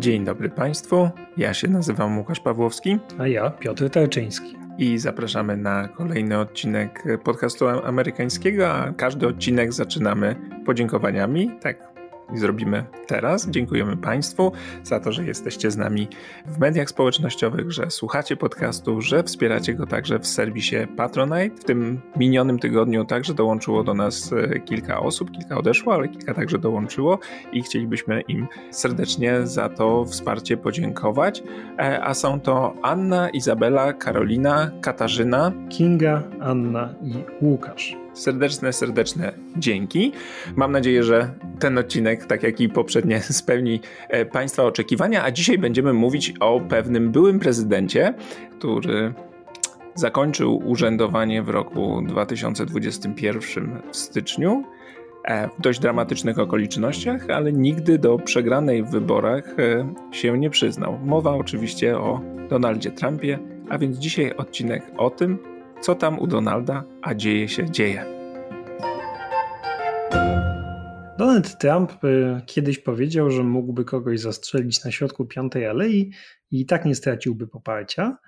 Dzień dobry Państwu, ja się nazywam Łukasz Pawłowski. A ja Piotr Tarczyński. I zapraszamy na kolejny odcinek podcastu amerykańskiego, a każdy odcinek zaczynamy podziękowaniami. Tak, zrobimy teraz. Dziękujemy Państwu za to, że jesteście z nami w mediach społecznościowych, że słuchacie podcastu, że wspieracie go także w serwisie Patronite. W tym minionym tygodniu także dołączyło do nas e, kilka osób, kilka odeszło, ale kilka także dołączyło i chcielibyśmy im serdecznie za to wsparcie podziękować. E, a są to Anna, Izabela, Karolina, Katarzyna, Kinga, Anna i Łukasz. Serdeczne, serdeczne dzięki. Mam nadzieję, że ten odcinek, tak jak i poprzednie, spełni e, Państwa oczekiwania, a dzisiaj będziemy mówić o pewnym byłym prezydencie, który zakończył urzędowanie w roku 2021 w styczniu e, w dość dramatycznych okolicznościach, ale nigdy do przegranej w wyborach e, się nie przyznał. Mowa oczywiście o Donaldzie Trumpie, a więc dzisiaj odcinek o tym, co tam u Donalda, a dzieje się, dzieje. Donald Trump y, kiedyś powiedział, że mógłby kogoś zastrzelić na środku Piątej Alei i tak nie straciłby poparcia.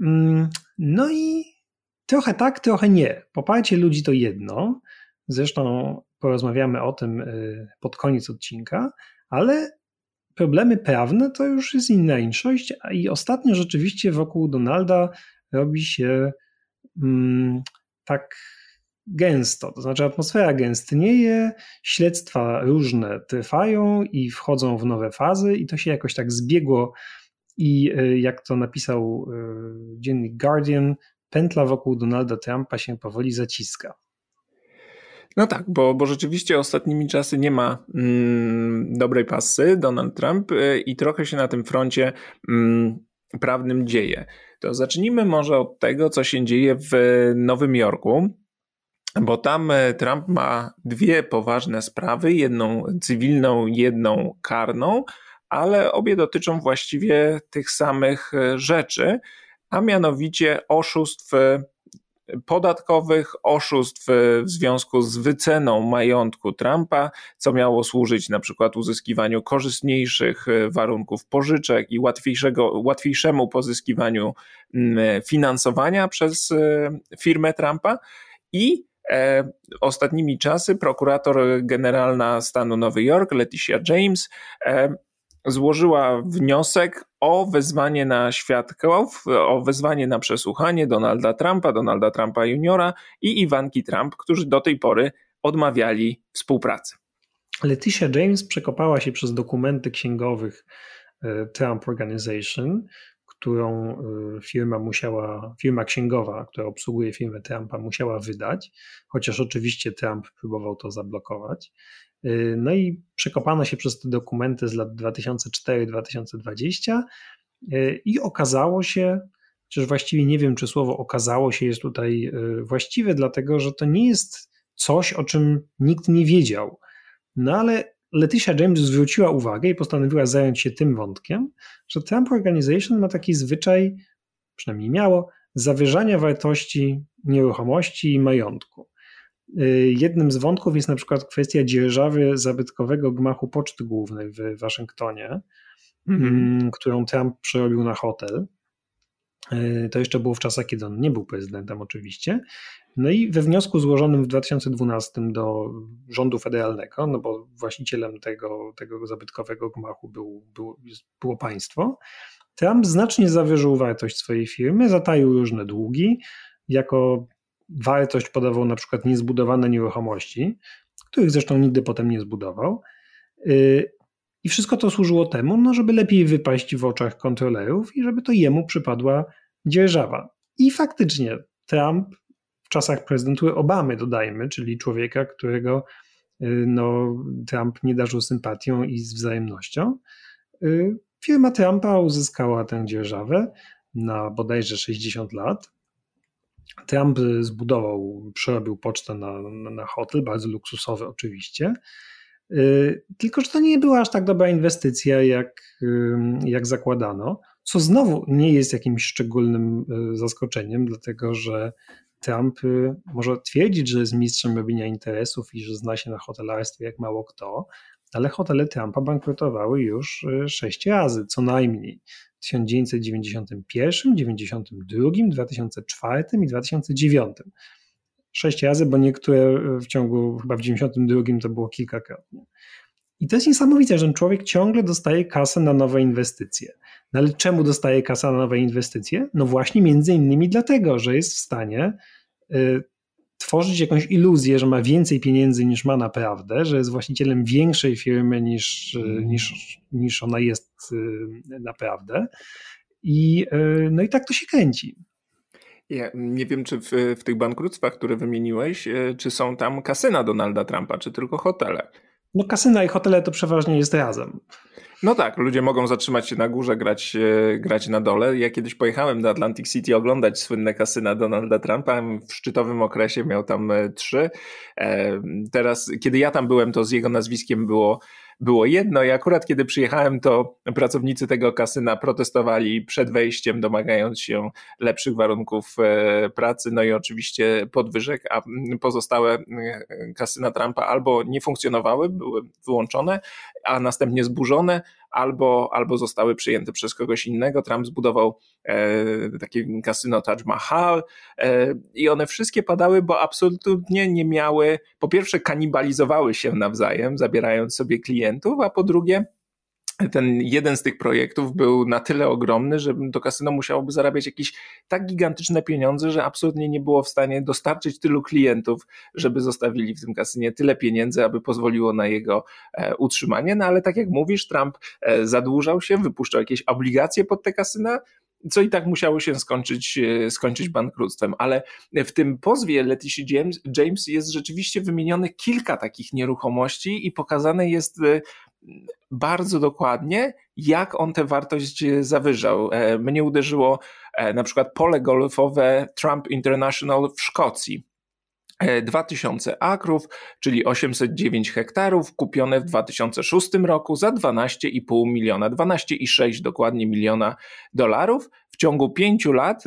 Mm, no i trochę tak, trochę nie. Poparcie ludzi to jedno. Zresztą porozmawiamy o tym y, pod koniec odcinka, ale problemy prawne to już jest inna inszość. I ostatnio rzeczywiście wokół Donalda robi się tak gęsto, to znaczy atmosfera gęstnieje, śledztwa różne trwają i wchodzą w nowe fazy i to się jakoś tak zbiegło i e, jak to napisał e, dziennik Guardian, pętla wokół Donalda Trumpa się powoli zaciska. No tak, bo, bo rzeczywiście ostatnimi czasy nie ma mm, dobrej pasy Donald Trump y, i trochę się na tym froncie mm, prawnym dzieje. To zacznijmy może od tego, co się dzieje w Nowym Jorku, bo tam e, Trump ma dwie poważne sprawy, jedną cywilną, jedną karną, ale obie dotyczą właściwie tych samych e, rzeczy, a mianowicie oszustw e, podatkowych, oszustw w związku z wyceną majątku Trumpa, co miało służyć na przykład uzyskiwaniu korzystniejszych warunków pożyczek i łatwiejszego, łatwiejszemu pozyskiwaniu mm, finansowania przez firmę Trumpa. I e, ostatnimi czasy prokurator generalna stanu Nowy Jork, Leticia James, e, złożyła wniosek o wezwanie na świadków, o wezwanie na przesłuchanie Donalda Trumpa, Donalda Trumpa juniora i Iwanki Trump, którzy do tej pory odmawiali współpracy. Leticia James przekopała się przez dokumenty księgowych e, Trump Organization, którą y, firma musiała, firma księgowa, która obsługuje firmę Trumpa, musiała wydać, chociaż oczywiście Trump próbował to zablokować. Y, no i przekopano się przez te dokumenty z lat 2004-2020 y, i okazało się, chociaż właściwie nie wiem, czy słowo okazało się jest tutaj właściwe, dlatego że to nie jest coś, o czym nikt nie wiedział. No ale Leticia James zwróciła uwagę i postanowiła zająć się tym wątkiem, że Trump Organization ma taki zwyczaj, przynajmniej miało, zawyżania wartości nieruchomości i majątku. Y, jednym z wątków jest na przykład kwestia dzierżawy zabytkowego gmachu Poczty Głównej w Waszyngtonie, mm-hmm. którą Trump przerobił na hotel. Y, to jeszcze było w czasach, kiedy on nie był prezydentem, oczywiście. No i we wniosku złożonym w 2012 do rządu federalnego, no bo właścicielem tego, tego zabytkowego gmachu był, był, było państwo, Trump znacznie zawyżył wartość swojej firmy, zataił różne długi, jako wartość podawał na przykład niezbudowane nieruchomości, których zresztą nigdy potem nie zbudował. Y, I wszystko to służyło temu, no, żeby lepiej wypaść w oczach kontrolerów i żeby to jemu przypadła dzierżawa. I faktycznie Trump czasach prezydentury Obamy, dodajmy, czyli człowieka, którego y, no, Trump nie darzył sympatią i z wzajemnością. Y, firma Trumpa uzyskała tę dzierżawę na bodajże 60 lat. Trump zbudował, przerobił pocztę na, na, na hotel, bardzo luksusowy oczywiście. Y, tylko, że to nie była aż tak dobra inwestycja, jak, jak zakładano, co znowu nie jest jakimś szczególnym zaskoczeniem, dlatego że Trump y, może twierdzić, że jest mistrzem robienia interesów i że zna się na hotelarstwie jak mało kto, ale hotele Trumpa bankrutowały już y, sześć razy, co najmniej. W 1991, 1992, 2004 i 2009. Sześć razy, bo niektóre w ciągu, chyba w 1992 to było kilkakrotnie. I to jest niesamowite, że ten człowiek ciągle dostaje kasę na nowe inwestycje. No ale czemu dostaje kasę na nowe inwestycje? No właśnie między innymi dlatego, że jest w stanie y, tworzyć jakąś iluzję, że ma więcej pieniędzy niż ma naprawdę, że jest właścicielem większej firmy niż, y, niż, niż ona jest y, naprawdę. I, no i tak to się kręci. Ja nie wiem, czy w, w tych bankructwach, które wymieniłeś, czy są tam kasyna Donalda Trumpa, czy tylko hotele. No kasyna i hotele to przeważnie jest razem. No tak, ludzie mogą zatrzymać się na górze, grać, e, grać na dole. Ja kiedyś pojechałem do Atlantic City oglądać słynne kasyna Donalda Trumpa. W szczytowym okresie miał tam e, trzy. E, teraz, kiedy ja tam byłem, to z jego nazwiskiem było było jedno i akurat kiedy przyjechałem, to pracownicy tego kasyna protestowali przed wejściem, domagając się lepszych warunków e, pracy, no i oczywiście podwyżek, a pozostałe e, kasyna Trumpa albo nie funkcjonowały, były wyłączone, a następnie zburzone, albo, albo zostały przyjęte przez kogoś innego. Trump zbudował e, takie kasyno Taj Mahal e, i one wszystkie padały, bo absolutnie nie miały, po pierwsze kanibalizowały się nawzajem, zabierając sobie klientów, a po drugie ten jeden z tych projektów był na tyle ogromny, że to kasyno musiałoby zarabiać jakieś tak gigantyczne pieniądze, że absolutnie nie było w stanie dostarczyć tylu klientów, żeby zostawili w tym kasynie tyle pieniędzy, aby pozwoliło na jego e, utrzymanie. No ale tak jak mówisz, Trump e, zadłużał się, wypuszczał jakieś obligacje pod te kasyna, co i tak musiało się skończyć, e, skończyć bankructwem. Ale w tym pozwie Leticia James, James jest rzeczywiście wymienione kilka takich nieruchomości i pokazane jest bardzo dokładnie, jak on tę wartość zawyżał. E, mnie uderzyło e, na przykład pole golfowe Trump International w Szkocji. 2000 e, akrów, czyli 809 hektarów, kupione w 2006 roku za 12,5 miliona, 12,6 dokładnie miliona dolarów. W ciągu pięciu lat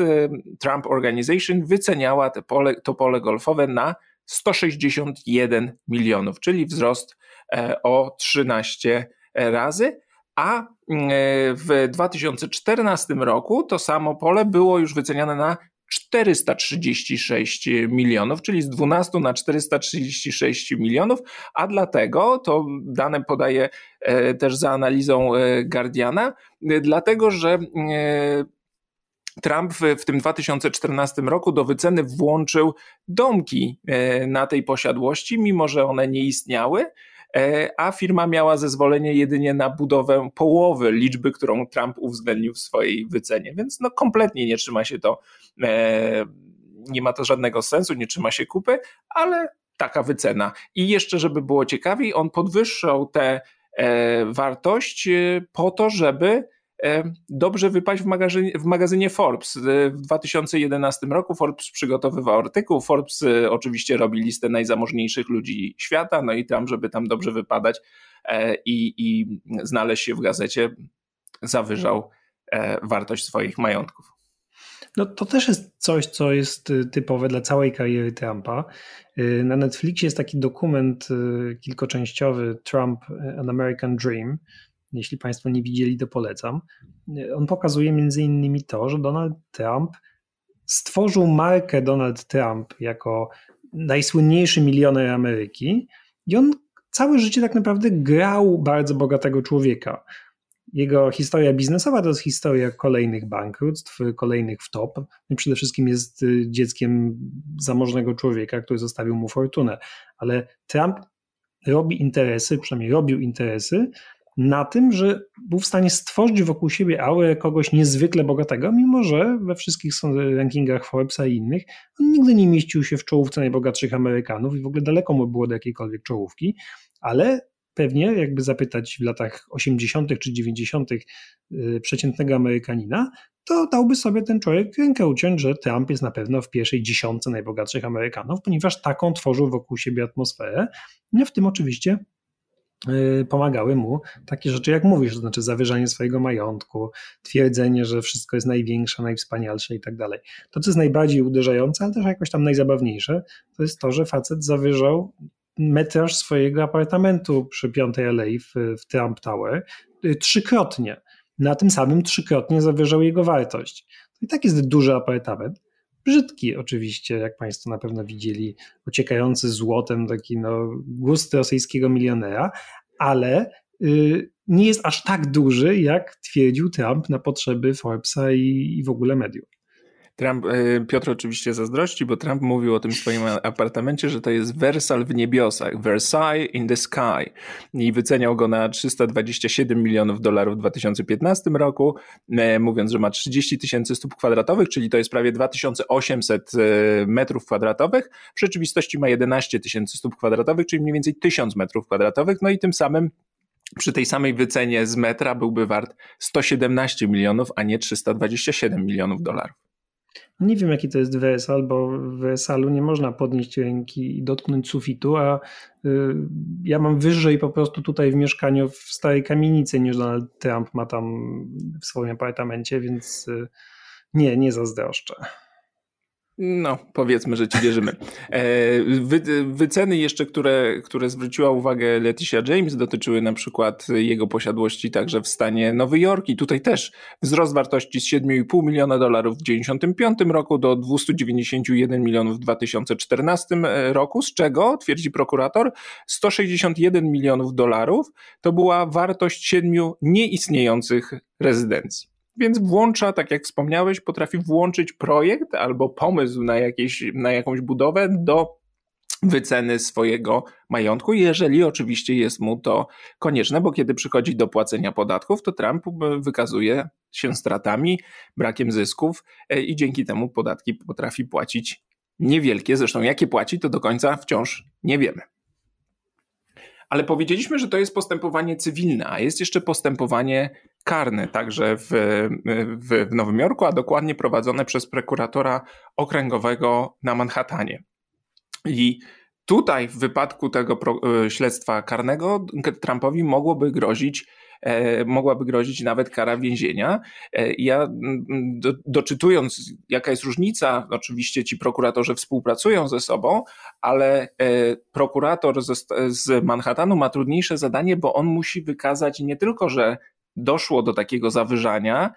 Trump Organization wyceniała te pole, to pole golfowe na 161 milionów, czyli wzrost o 13 razy, a e, w 2014 roku to samo pole było już wyceniane na 436 milionów, czyli z 12 na 436 milionów, a dlatego, to dane podaje e, też za analizą e, Guardiana, dlatego że Trump w, tym 2014 roku do wyceny włączył domki na tej posiadłości, mimo że one nie istniały. E, a firma miała zezwolenie jedynie na budowę połowy liczby, którą Trump uwzględnił w swojej wycenie, więc no kompletnie nie trzyma się to, e, nie ma to żadnego sensu, nie trzyma się kupy, ale taka wycena. I jeszcze, żeby było ciekawiej, on podwyższał tę e, wartość po to, żeby dobrze wypaść w magazynie, w magazynie Forbes. E, w 2011 roku Forbes przygotowywał artykuł. Forbes e, oczywiście robi listę najzamożniejszych ludzi świata, no i tam, żeby tam dobrze wypadać i, i znaleźć się w gazecie, zawyżał wartość swoich majątków. No to też jest coś, co jest typowe dla całej kariery Trumpa. Na Netflixie jest taki dokument kilkoczęściowy Trump An American Dream, jeśli Państwo nie widzieli, to polecam. On pokazuje między innymi to, że Donald Trump stworzył markę Donald Trump jako najsłynniejszy milioner Ameryki i on całe życie tak naprawdę grał bardzo bogatego człowieka. Jego historia biznesowa to jest historia kolejnych bankructw, kolejnych wtop. I przede wszystkim jest dzieckiem zamożnego człowieka, który zostawił mu fortunę. Ale Trump robi interesy, przynajmniej robił interesy na tym, że był w stanie stworzyć wokół siebie aurę kogoś niezwykle bogatego, mimo że we wszystkich rankingach Forbesa i innych on nigdy nie mieścił się w czołówce najbogatszych Amerykanów i w ogóle daleko mu było do jakiejkolwiek czołówki, ale pewnie jakby zapytać w latach 80. czy 90. Y, przeciętnego Amerykanina, to dałby sobie ten człowiek rękę uciąć, że Trump jest na pewno w pierwszej dziesiątce najbogatszych Amerykanów, ponieważ taką tworzył wokół siebie atmosferę. No w tym oczywiście pomagały mu takie rzeczy, jak mówisz, to znaczy zawyżanie swojego majątku, twierdzenie, że wszystko jest największe, najwspanialsze i tak dalej. To, co jest najbardziej uderzające, ale też jakoś tam najzabawniejsze, to jest to, że facet zawyżał metraż swojego apartamentu przy piątej alei w, w Trump Tower y, trzykrotnie. Na tym samym trzykrotnie zawyżał jego wartość. I tak jest duży apartament. Brzydki oczywiście, jak Państwo na pewno widzieli, ociekający złotem, taki no, gust rosyjskiego milionera, ale y, nie jest aż tak duży, jak twierdził Trump na potrzeby Forbesa i, i w ogóle mediów. Trump, e, Piotr oczywiście zazdrości, bo Trump mówił o tym swoim apartamencie, że to jest Wersal w niebiosach, Versailles in the sky. I wyceniał go na 327 milionów dolarów w 2015 roku, e, mówiąc, że ma 30 tysięcy stóp kwadratowych, czyli to jest prawie 2800 e, metrów kwadratowych, w rzeczywistości ma 11 tysięcy stóp kwadratowych, czyli mniej więcej 1000 metrów kwadratowych, no i tym samym przy tej samej wycenie z metra byłby wart 117 milionów, a nie 327 milionów dolarów. Nie wiem, jaki to jest WSL, bo w WSL-u nie można podnieść ręki i dotknąć sufitu, a y, ja mam wyżej po prostu tutaj w mieszkaniu w starej kamienicy niż Donald Trump ma tam w swoim apartamencie, więc y, nie, nie zazdroszczę. No, powiedzmy, że ci wierzymy. E, wy, wyceny jeszcze, które, które zwróciła uwagę Leticia James, dotyczyły na przykład jego posiadłości także w stanie Nowy Jork i tutaj też wzrost wartości z 7,5 miliona dolarów w 1995 roku do 291 milionów w 2014 e, roku, z czego, twierdzi prokurator, 161 milionów dolarów to była wartość siedmiu nieistniejących rezydencji. Więc włącza, tak jak wspomniałeś, potrafi włączyć projekt albo pomysł na, jakieś, na jakąś budowę do wyceny swojego majątku, jeżeli oczywiście jest mu to konieczne, bo kiedy przychodzi do płacenia podatków, to Trump wykazuje się stratami, brakiem zysków e, i dzięki temu podatki potrafi płacić niewielkie. Zresztą jakie płaci, to do końca wciąż nie wiemy. Ale powiedzieliśmy, że to jest postępowanie cywilne, a jest jeszcze postępowanie karne, także w, w, w Nowym Jorku, a dokładnie prowadzone przez prokuratora okręgowego na Manhattanie. I tutaj w wypadku tego e, śledztwa karnego Trumpowi mogłoby grozić E, mogłaby grozić nawet kara więzienia. E, ja do, doczytując, jaka jest różnica, oczywiście ci prokuratorzy współpracują ze sobą, ale prokurator z, z Manhattanu ma trudniejsze zadanie, bo on musi wykazać nie tylko, że doszło do takiego zawyżania,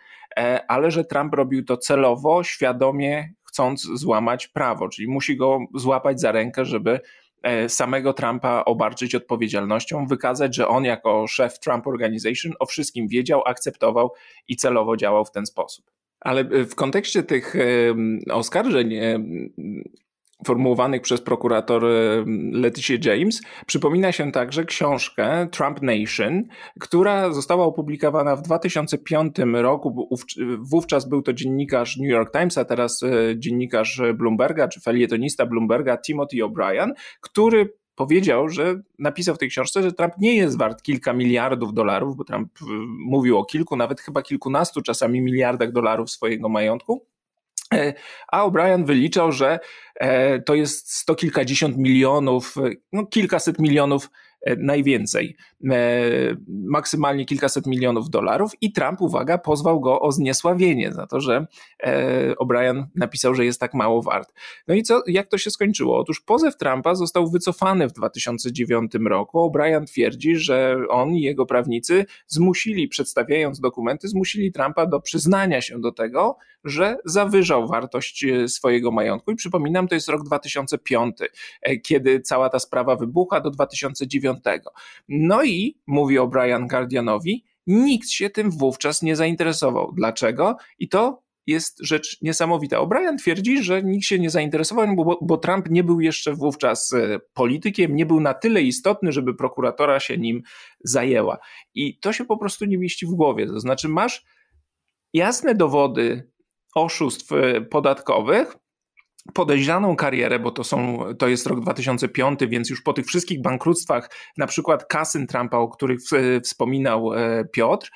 ale że Trump robił to celowo, świadomie, chcąc złamać prawo, czyli musi go złapać za rękę, żeby E, samego Trumpa obarczyć odpowiedzialnością, wykazać, że on jako szef Trump Organization o wszystkim wiedział, akceptował i celowo działał w ten sposób. Ale w kontekście tych oskarżeń formułowanych przez prokurator Leticia James, przypomina się także książkę Trump Nation, która została opublikowana w 2005 roku. Wówczas był to dziennikarz New York Times, a teraz e, dziennikarz Bloomberga, czy felietonista Bloomberga Timothy O'Brien, który powiedział, że napisał w tej książce, że Trump nie jest wart kilka miliardów dolarów, bo Trump e, mówił o kilku, nawet chyba kilkunastu czasami miliardach dolarów swojego majątku, a O'Brien wyliczał, że e, to jest sto kilkadziesiąt milionów, no kilkaset milionów E, najwięcej, e, maksymalnie kilkaset milionów dolarów i Trump, uwaga, pozwał go o zniesławienie za to, że e, O'Brien napisał, że jest tak mało wart. No i co, jak to się skończyło? Otóż pozew Trumpa został wycofany w 2009 roku. O'Brien twierdzi, że on i jego prawnicy zmusili, przedstawiając dokumenty, zmusili Trumpa do przyznania się do tego, że zawyżał wartość swojego majątku. I przypominam, to jest rok 2005, kiedy cała ta sprawa wybucha do 2009 no i, mówi O'Brien Guardianowi, nikt się tym wówczas nie zainteresował. Dlaczego? I to jest rzecz niesamowita. O'Brien twierdzi, że nikt się nie zainteresował, bo, bo, Trump nie był jeszcze wówczas e, politykiem, nie był na tyle istotny, żeby prokuratora się nim zajęła. I to się po prostu nie mieści w głowie. To znaczy, masz jasne dowody oszustw e, podatkowych, podejrzaną karierę, bo to, są, to jest rok 2005, więc już po tych wszystkich bankructwach, na przykład kasyn Trumpa, o których wspominał e, Piotr,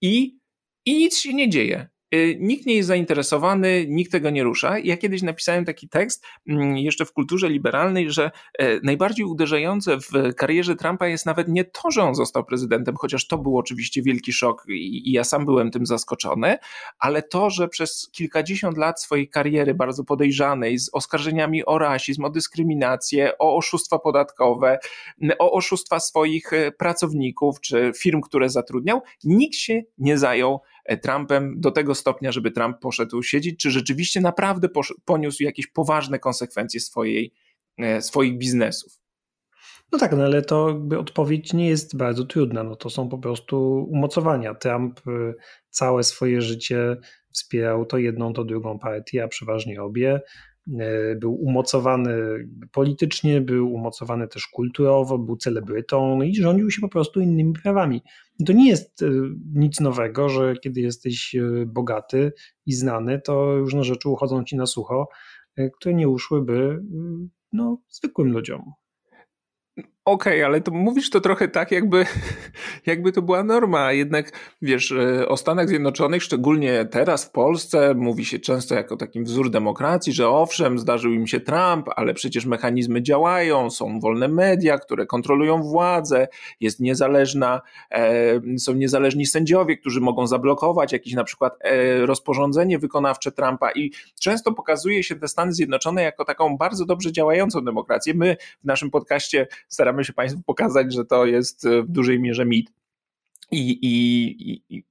i, i nic się nie dzieje. Y, nikt nie jest zainteresowany, nikt tego nie rusza. Ja kiedyś napisałem taki tekst mm, jeszcze w kulturze liberalnej, że e, najbardziej uderzające w karierze Trumpa jest nawet nie to, że on został prezydentem, chociaż to był oczywiście wielki szok i ja sam byłem tym zaskoczony, ale to, że przez kilkadziesiąt lat swojej kariery bardzo podejrzanej z oskarżeniami o rasizm, o dyskryminację, o oszustwa podatkowe, o oszustwa swoich e, pracowników czy firm, które zatrudniał, nikt się nie zajął Trumpem do tego stopnia, żeby Trump poszedł siedzieć, czy rzeczywiście naprawdę poniósł jakieś poważne konsekwencje swojej, e, swoich biznesów. No tak, no ale to jakby odpowiedź nie jest bardzo trudna. No to są po prostu umocowania. Trump całe swoje życie wspierał to jedną, to drugą partię, a przeważnie obie. E, był umocowany politycznie, był umocowany też kulturowo, był celebrytą no i rządził się po prostu innymi prawami. To nie jest e, nic nowego, że kiedy jesteś e, bogaty i znany, to różne rzeczy uchodzą ci na sucho, które nie uszłyby no, zwykłym ludziom. Okej, okay, ale to mówisz to trochę tak, jakby, jakby to była norma. Jednak wiesz, e, o Stanach Zjednoczonych, szczególnie teraz w Polsce, mówi się często jako takim wzór demokracji, że owszem, zdarzył im się Trump, ale przecież mechanizmy działają, są wolne media, które kontrolują władzę, jest niezależna, e, są niezależni sędziowie, którzy mogą zablokować jakieś na przykład e, rozporządzenie wykonawcze Trumpa i często pokazuje się te Stany Zjednoczone jako taką bardzo dobrze działającą demokrację. My w naszym podcaście staramy staramy się Państwu pokazać, że to jest e, w dużej mierze mit. I, i, i,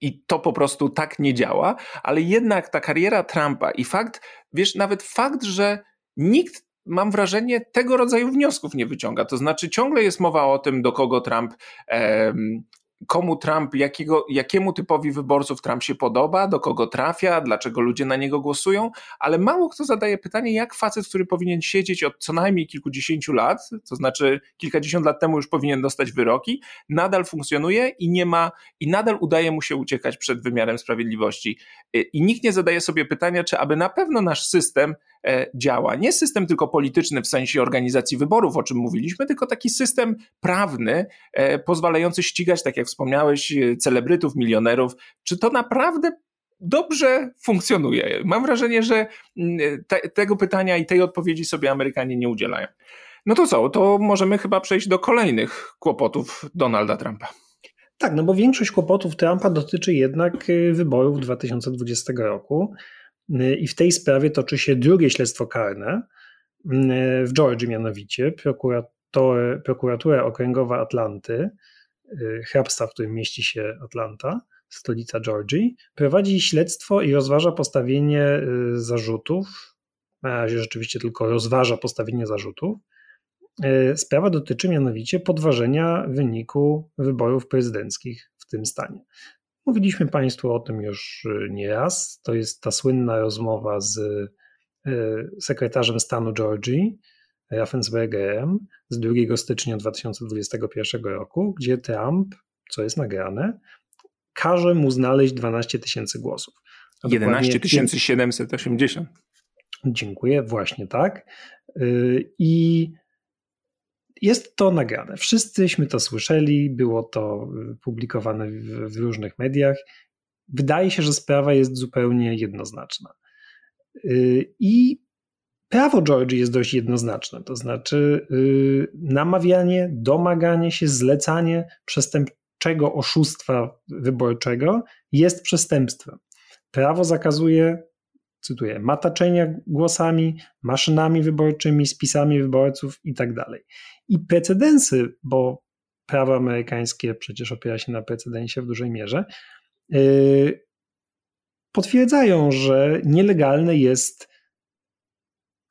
i to po prostu tak nie działa, ale jednak ta kariera Trumpa i fakt, wiesz, nawet fakt, że nikt mam wrażenie, tego rodzaju wniosków nie wyciąga. To znaczy, ciągle jest mowa o tym, do kogo Trump komu Trump, jakiego, jakiemu typowi wyborców Trump się podoba, do kogo trafia, dlaczego ludzie na niego głosują, ale mało kto zadaje pytanie, jak facet, który powinien siedzieć od co najmniej kilkudziesięciu lat, to znaczy kilkadziesiąt lat temu już powinien dostać wyroki, nadal funkcjonuje i nie ma, i nadal udaje mu się uciekać przed wymiarem sprawiedliwości. I nikt nie zadaje sobie pytania, czy aby na pewno nasz system działa. Nie system tylko polityczny w sensie organizacji wyborów, o czym mówiliśmy, tylko taki system prawny, e, pozwalający ścigać, tak jak wspomniałeś, e, celebrytów, milionerów. Czy to naprawdę dobrze funkcjonuje? Mam wrażenie, że mm, te, tego pytania i tej odpowiedzi sobie Amerykanie nie udzielają. No to co, to możemy chyba przejść do kolejnych kłopotów Donalda Trumpa. Tak, no bo większość kłopotów Trumpa dotyczy jednak wyborów 2020 roku. I w tej sprawie toczy się drugie śledztwo karne w Georgii mianowicie. Prokuratura Okręgowa Atlanty, y, hrabstwa, w którym mieści się Atlanta, stolica Georgii, prowadzi śledztwo i rozważa postawienie y, zarzutów. Na razie rzeczywiście tylko rozważa postawienie zarzutów. Y, sprawa dotyczy mianowicie podważenia wyniku wyborów prezydenckich w tym stanie. Mówiliśmy Państwu o tym już y, nieraz. To jest ta słynna rozmowa z y, sekretarzem stanu Georgii, Raffensbergerem, z 2 stycznia 2021 roku, gdzie Trump, co jest nagrane, każe mu znaleźć 12 tysięcy głosów. 11 780. Dziękuję, właśnie tak. Y, I jest to nagrane. Wszyscyśmy to słyszeli, było to y, publikowane w, w różnych mediach. Wydaje się, że sprawa jest zupełnie jednoznaczna. Y, I prawo Georgii jest dość jednoznaczne, to znaczy y, namawianie, domaganie się, zlecanie przestępczego oszustwa wyborczego jest przestępstwem. Prawo zakazuje cytuję, mataczenia głosami, maszynami wyborczymi, spisami wyborców i tak. I precedensy, bo prawo amerykańskie przecież opiera się na precedensie w dużej mierze, yy, potwierdzają, że nielegalne jest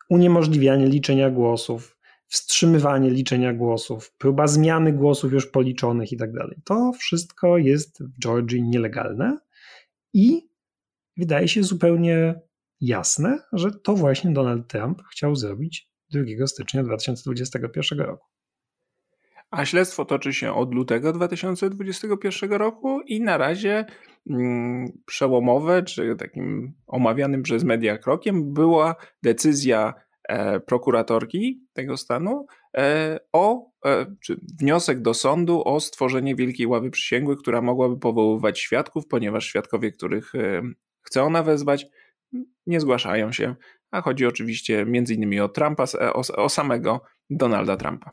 uniemożliwianie liczenia głosów, wstrzymywanie liczenia głosów, próba zmiany głosów już policzonych i tak dalej. To wszystko jest w Georgii nielegalne i wydaje się zupełnie jasne, że to właśnie Donald Trump chciał zrobić 2 stycznia 2021 roku. A śledztwo toczy się od lutego 2021 roku i na razie mm, przełomowe, czy takim omawianym przez media krokiem była decyzja e, prokuratorki tego stanu e, o, e, czy wniosek do sądu o stworzenie wielkiej ławy przysięgłych, która mogłaby powoływać świadków, ponieważ świadkowie, których chce ona wezwać, nie zgłaszają się, a chodzi oczywiście między innymi o Trumpa, o, o samego Donalda Trumpa.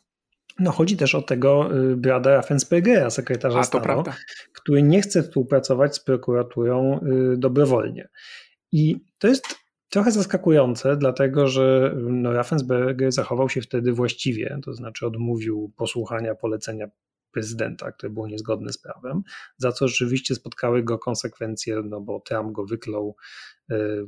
No chodzi też o tego y, brada Raffenspergera, sekretarza A, stanu, prawda. który nie chce współpracować z prokuraturą y, dobrowolnie. I to jest trochę zaskakujące, dlatego że no, Raffensperger zachował się wtedy właściwie, to znaczy odmówił posłuchania polecenia prezydenta, które było niezgodne z prawem, za co rzeczywiście spotkały go konsekwencje, no bo Trump go wyklął. Y,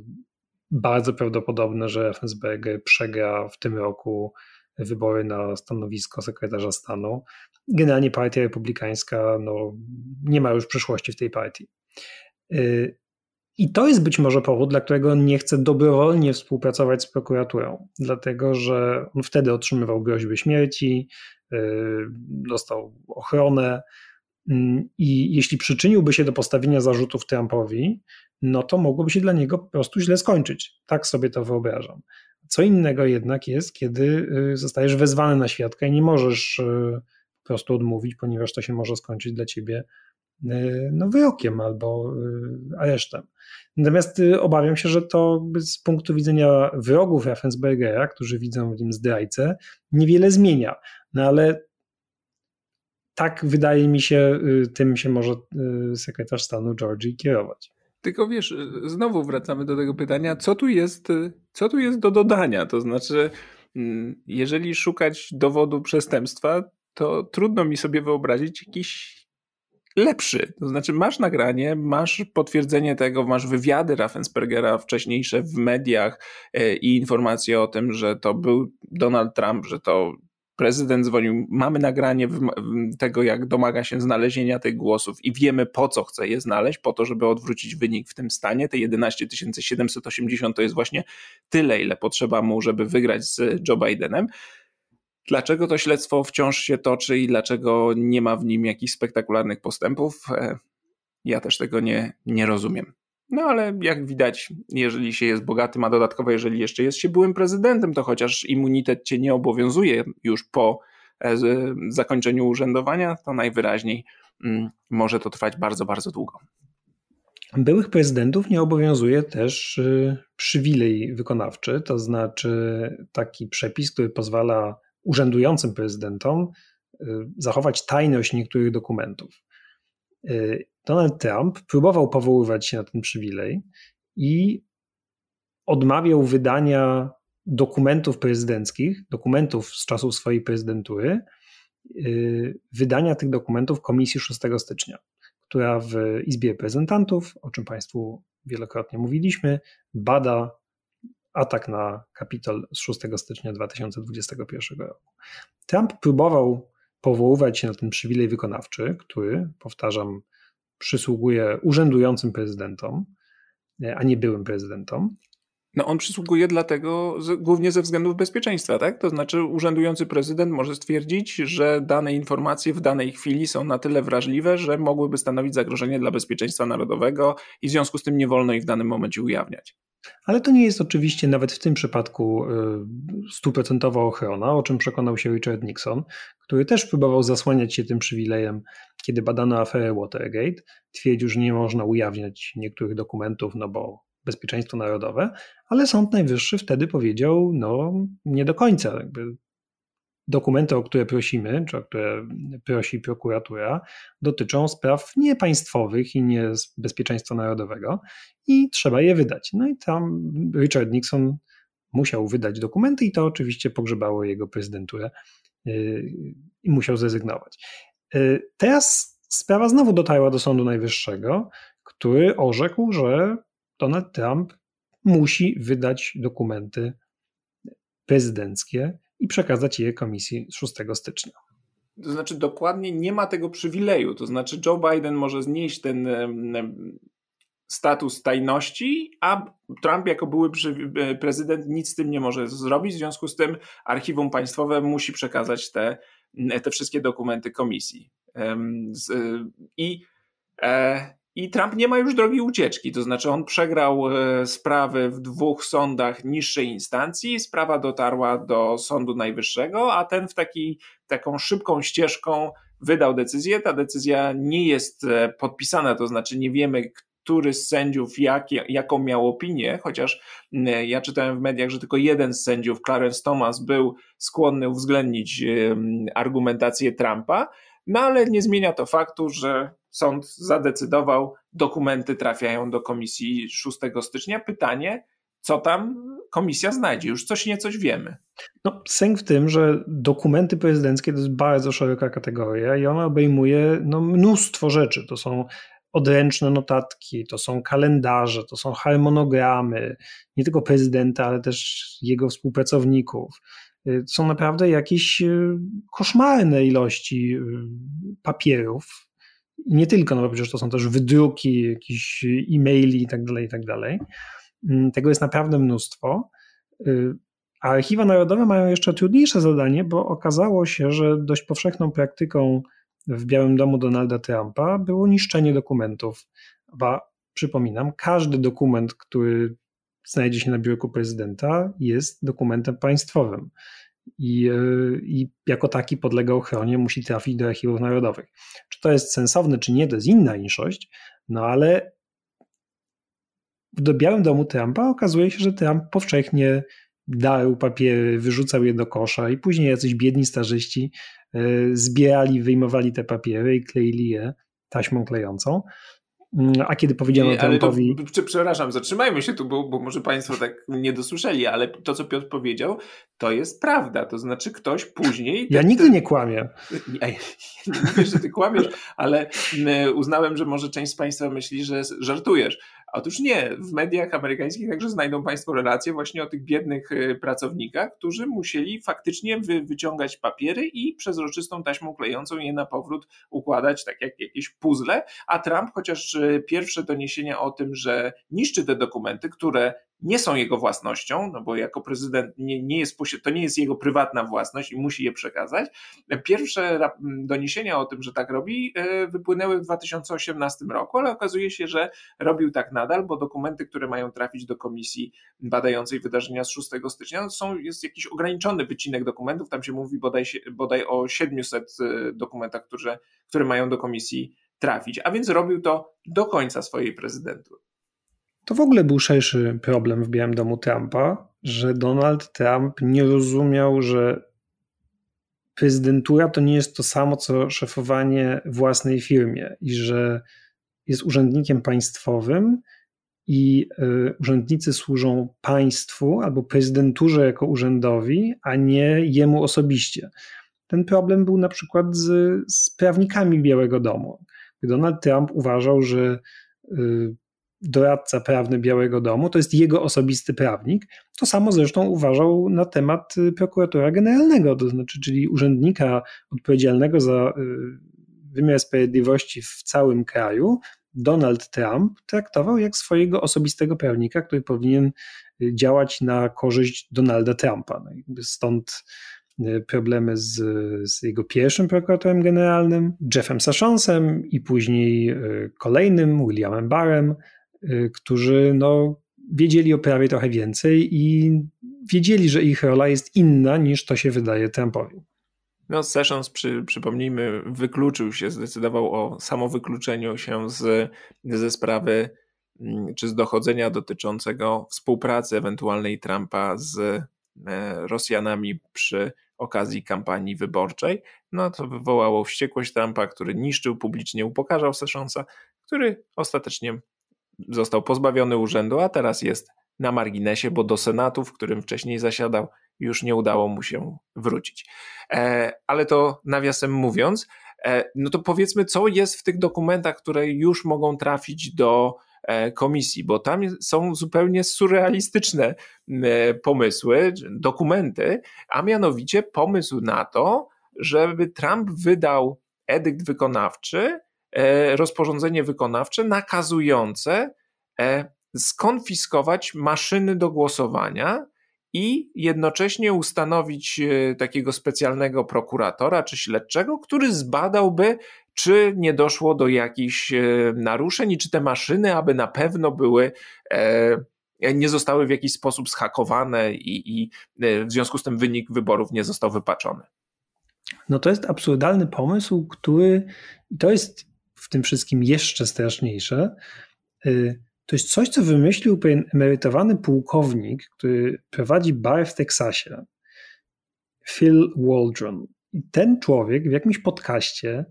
bardzo prawdopodobne, że Raffensperger przegra w tym roku wybory na stanowisko sekretarza stanu. Generalnie partia republikańska no, nie ma już przyszłości w tej partii. Y, I to jest być może powód, dla którego nie chce dobrowolnie współpracować z prokuraturą, dlatego że on wtedy otrzymywał groźby śmierci, y, dostał ochronę. Mm, I jeśli przyczyniłby się do postawienia zarzutów Trumpowi, no to mogłoby się dla niego po prostu źle skończyć. Tak sobie to wyobrażam. Co innego jednak jest, kiedy y, zostajesz wezwany na świadka i nie możesz y, po prostu odmówić, ponieważ to się może skończyć dla ciebie y, no, wyrokiem albo aresztem. Natomiast obawiam się, że to z punktu widzenia wrogów Raffensbergera, którzy widzą w nim zdrajcę, niewiele zmienia. No ale tak wydaje mi się, tym się może sekretarz stanu Georgii kierować. Tylko wiesz, znowu wracamy do tego pytania, co tu jest, co tu jest do dodania? To znaczy, mm, jeżeli szukać dowodu przestępstwa, to trudno mi sobie wyobrazić jakiś lepszy. To znaczy, masz nagranie, masz potwierdzenie tego, masz wywiady Raffenspergera wcześniejsze w mediach e, i informacje o tym, że to był Donald Trump, że to prezydent dzwonił, mamy nagranie tego, jak domaga się znalezienia tych głosów i wiemy po co chce je znaleźć, po to, żeby odwrócić wynik w tym stanie. Te 11 780 to jest właśnie tyle, ile potrzeba mu, żeby wygrać z Joe Bidenem. Dlaczego to śledztwo wciąż się toczy i dlaczego nie ma w nim jakichś spektakularnych postępów? E, ja też tego nie, nie rozumiem. No ale jak widać, jeżeli się jest bogatym, a dodatkowo jeżeli jeszcze jest się byłym prezydentem, to chociaż immunitet cię nie obowiązuje już po e, zakończeniu urzędowania, to najwyraźniej mm, może to trwać bardzo, bardzo długo. Byłych prezydentów nie obowiązuje też y, przywilej wykonawczy, to znaczy taki przepis, który pozwala urzędującym prezydentom y, zachować tajność niektórych dokumentów. Y, Donald Trump próbował powoływać się na ten przywilej i odmawiał wydania dokumentów prezydenckich, dokumentów z czasów swojej prezydentury, y, wydania tych dokumentów Komisji 6 stycznia, która w Izbie Reprezentantów, o czym Państwu wielokrotnie mówiliśmy, bada atak na Kapitol z 6 stycznia 2021 roku. Trump próbował powoływać się na ten przywilej wykonawczy, który, powtarzam, przysługuje urzędującym prezydentom, e, a nie byłym prezydentom. No on przysługuje dlatego głównie ze względów bezpieczeństwa, tak? To znaczy urzędujący prezydent może stwierdzić, że dane informacje w danej chwili są na tyle wrażliwe, że mogłyby stanowić zagrożenie dla bezpieczeństwa narodowego i w związku z tym nie wolno ich w danym momencie ujawniać. Ale to nie jest oczywiście nawet w tym przypadku y, stuprocentowa ochrona, o czym przekonał się Richard Nixon, który też próbował zasłaniać się tym przywilejem, kiedy badano aferę Watergate. Twierdził, że nie można ujawniać niektórych dokumentów, no bo bezpieczeństwo narodowe, ale Sąd Najwyższy wtedy powiedział, no nie do końca. Jakby dokumenty, o które prosimy, czy o które prosi prokuratura, dotyczą spraw niepaństwowych i nie bezpieczeństwa narodowego i trzeba je wydać. No i tam Richard Nixon musiał wydać dokumenty i to oczywiście pogrzebało jego prezydenturę yy, i musiał zrezygnować. Yy, teraz sprawa znowu dotarła do Sądu Najwyższego, który orzekł, że Donald Trump musi wydać dokumenty prezydenckie i przekazać je komisji 6 stycznia. To znaczy, dokładnie nie ma tego przywileju. To znaczy, Joe Biden może znieść ten status tajności, a Trump jako były e, prezydent nic z tym nie może zrobić. W związku z tym archiwum państwowe musi przekazać te, te wszystkie dokumenty komisji. I e, i Trump nie ma już drogi ucieczki, to znaczy on przegrał e, sprawy w dwóch sądach niższej instancji, sprawa dotarła do Sądu Najwyższego, a ten w taki, taką szybką ścieżką wydał decyzję. Ta decyzja nie jest e, podpisana, to znaczy nie wiemy, który z sędziów jak, jaką miał opinię, chociaż ja czytałem w mediach, że tylko jeden z sędziów, Clarence Thomas, był skłonny uwzględnić argumentację Trumpa, no ale nie zmienia to faktu, że sąd zadecydował, dokumenty trafiają do komisji 6 stycznia. Pytanie, co tam komisja znajdzie? Już coś niecoś wiemy. No, sęk w tym, że dokumenty prezydenckie to jest bardzo szeroka kategoria i ona obejmuje no, mnóstwo rzeczy. To są odręczne notatki, to są kalendarze, to są harmonogramy, nie tylko prezydenta, ale też jego współpracowników. Y, są naprawdę jakieś y, koszmarne ilości y, papierów. Nie tylko, no bo przecież to są też wydruki, jakieś e-maili i tak dalej, i tak dalej. Mm, tego jest naprawdę mnóstwo. A archiwa narodowe mają jeszcze trudniejsze zadanie, bo okazało się, że dość powszechną praktyką w Białym Domu Donalda Trumpa było niszczenie dokumentów. Ba, przypominam, każdy dokument, który znajdzie się na biurku prezydenta, jest dokumentem państwowym. I, e, I jako taki podlega ochronie, musi trafić do archiwów narodowych. Czy to jest sensowne, czy nie, to jest inna inszość, no ale w Białym Domu Trumpa okazuje się, że Trump powszechnie darł papiery, wyrzucał je do kosza i później jacyś biedni starzyści e, zbierali, wyjmowali te papiery i kleili je taśmą klejącą. Mm, a kiedy powiedziano Trumpowi... To, przepraszam, zatrzymajmy się tu, bo, bo może Państwo tak nie dosłyszeli, ale to, co Piotr powiedział, to jest prawda. To znaczy ktoś później... Ja nigdy nie kłamię. Ja, ja nie mówię, że ty kłamiesz, ale mm, uznałem, że może część z Państwa myśli, że żartujesz. Otóż nie, w mediach amerykańskich także znajdą Państwo relacje właśnie o tych biednych y, pracownikach, którzy musieli faktycznie wy, wyciągać papiery i przezroczystą taśmą klejącą je na powrót układać, tak jak jakieś puzzle, a Trump, chociaż y, pierwsze doniesienia o tym, że niszczy te dokumenty, które nie są jego własnością, no bo jako prezydent nie, nie jest, to nie jest jego prywatna własność i musi je przekazać. Pierwsze doniesienia o tym, że tak robi, e, wypłynęły w 2018 roku, ale okazuje się, że robił tak nadal, bo dokumenty, które mają trafić do komisji badającej wydarzenia z 6 stycznia, są, jest jakiś ograniczony wycinek dokumentów, tam się mówi bodaj, bodaj o 700 e, dokumentach, które, które mają do komisji trafić, a więc robił to do końca swojej prezydentury. To w ogóle był szerszy problem w Białym Domu Trumpa, że Donald Trump nie rozumiał, że prezydentura to nie jest to samo, co szefowanie własnej firmie i że jest urzędnikiem państwowym i y, urzędnicy służą państwu albo prezydenturze jako urzędowi, a nie jemu osobiście. Ten problem był na przykład z, z prawnikami Białego Domu. Donald Trump uważał, że y, doradca prawny Białego Domu, to jest jego osobisty prawnik. To samo zresztą uważał na temat y, prokuratora generalnego, to znaczy, czyli urzędnika odpowiedzialnego za y, wymiar sprawiedliwości w całym kraju. Donald Trump traktował jak swojego osobistego prawnika, który powinien y, działać na korzyść Donalda Trumpa. No stąd problemy z, z, jego pierwszym prokuratorem generalnym, Jeffem Sessionsem i później kolejnym, Williamem Barrem, którzy no, wiedzieli o prawie trochę więcej i wiedzieli, że ich rola jest inna niż to się wydaje Trumpowi. No, Sessions, przy, przypomnijmy, wykluczył się, zdecydował o samowykluczeniu się z, ze sprawy mm, czy z dochodzenia dotyczącego współpracy ewentualnej Trumpa z e, Rosjanami przy okazji kampanii wyborczej. No to wywołało wściekłość Trumpa, który niszczył publicznie, upokarzał Sessionsa, który ostatecznie został pozbawiony urzędu, a teraz jest na marginesie, bo do Senatu, w którym wcześniej zasiadał, już nie udało mu się wrócić. E, ale to nawiasem mówiąc, e, no to powiedzmy, co jest w tych dokumentach, które już mogą trafić do e, komisji, bo tam są zupełnie surrealistyczne pomysły, dokumenty, a mianowicie pomysł na to, żeby Trump wydał edykt wykonawczy, rozporządzenie wykonawcze nakazujące e, skonfiskować maszyny do głosowania i jednocześnie ustanowić e, takiego specjalnego prokuratora czy śledczego, który zbadałby, czy nie doszło do jakichś naruszeń i czy te maszyny, aby na pewno były nie zostały w jakiś sposób schakowane i, i w związku z tym wynik wyborów nie został wypaczony. No to jest absurdalny pomysł, który to jest w tym wszystkim jeszcze straszniejsze, to jest coś, co wymyślił pewien emerytowany pułkownik, który prowadzi bar w Teksasie, Phil Waldron. I ten człowiek w jakimś podcaście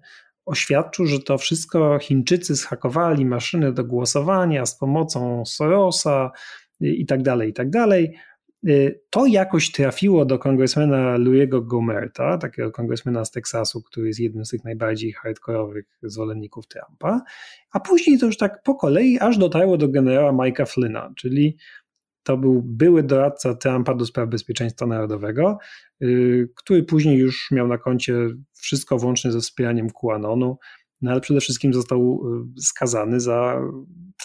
oświadczył, że to wszystko Chińczycy zhakowali maszyny do głosowania z pomocą Sorosa i tak dalej, i tak dalej. Y, to jakoś trafiło do kongresmena Louiego Gomerta, takiego kongresmena z Teksasu, który jest jednym z tych najbardziej hardkorowych zwolenników Trumpa, a później to już tak po kolei aż dotarło do generała Mike'a Flynna, czyli to był były doradca Trumpa do spraw bezpieczeństwa narodowego, y, który później już miał na koncie wszystko włącznie ze wspieraniem QAnonu, no ale przede wszystkim został y, skazany za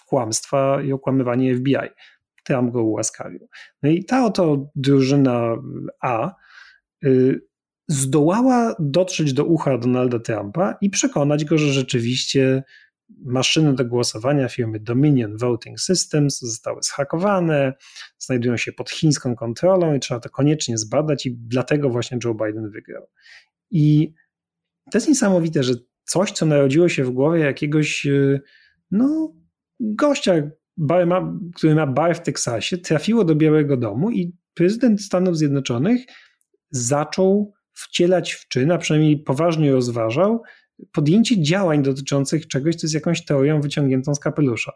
kłamstwa i okłamywanie FBI. Trump go ułaskawił. No i ta oto drużyna A y, zdołała dotrzeć do ucha Donalda Trumpa i przekonać go, że rzeczywiście maszyny do głosowania firmy Dominion Voting Systems zostały zhakowane, znajdują się pod chińską kontrolą i trzeba to koniecznie zbadać i dlatego właśnie Joe Biden wygrał. I to jest niesamowite, że coś, co narodziło się w głowie jakiegoś y, no, gościa, ma, który ma bar w Teksasie, trafiło do Białego Domu i prezydent Stanów Zjednoczonych zaczął wcielać w czyn, a przynajmniej poważnie rozważał, podjęcie działań dotyczących czegoś, co jest jakąś teorią wyciągniętą z kapelusza.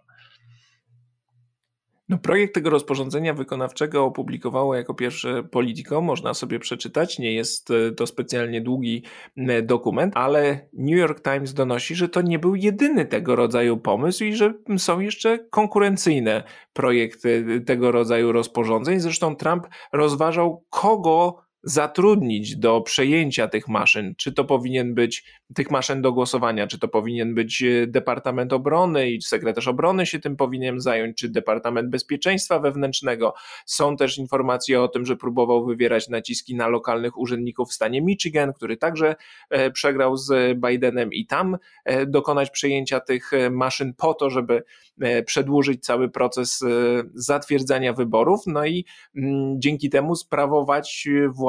No, projekt tego rozporządzenia wykonawczego opublikowało jako pierwsze Politico, można sobie przeczytać. Nie jest e, to specjalnie długi e, dokument, ale New York Times donosi, że to nie był jedyny tego rodzaju pomysł i że są jeszcze konkurencyjne projekty tego rodzaju rozporządzeń. Zresztą Trump rozważał, kogo zatrudnić do przejęcia tych maszyn, czy to powinien być tych maszyn do głosowania, czy to powinien być e, Departament Obrony i sekretarz obrony się tym powinien zająć, czy Departament Bezpieczeństwa Wewnętrznego. Są też informacje o tym, że próbował wywierać naciski na lokalnych urzędników w stanie Michigan, który także e, przegrał z Bidenem i tam e, dokonać przejęcia tych maszyn po to, żeby przedłużyć cały proces zatwierdzania wyborów, no i mm, dzięki temu sprawować władzę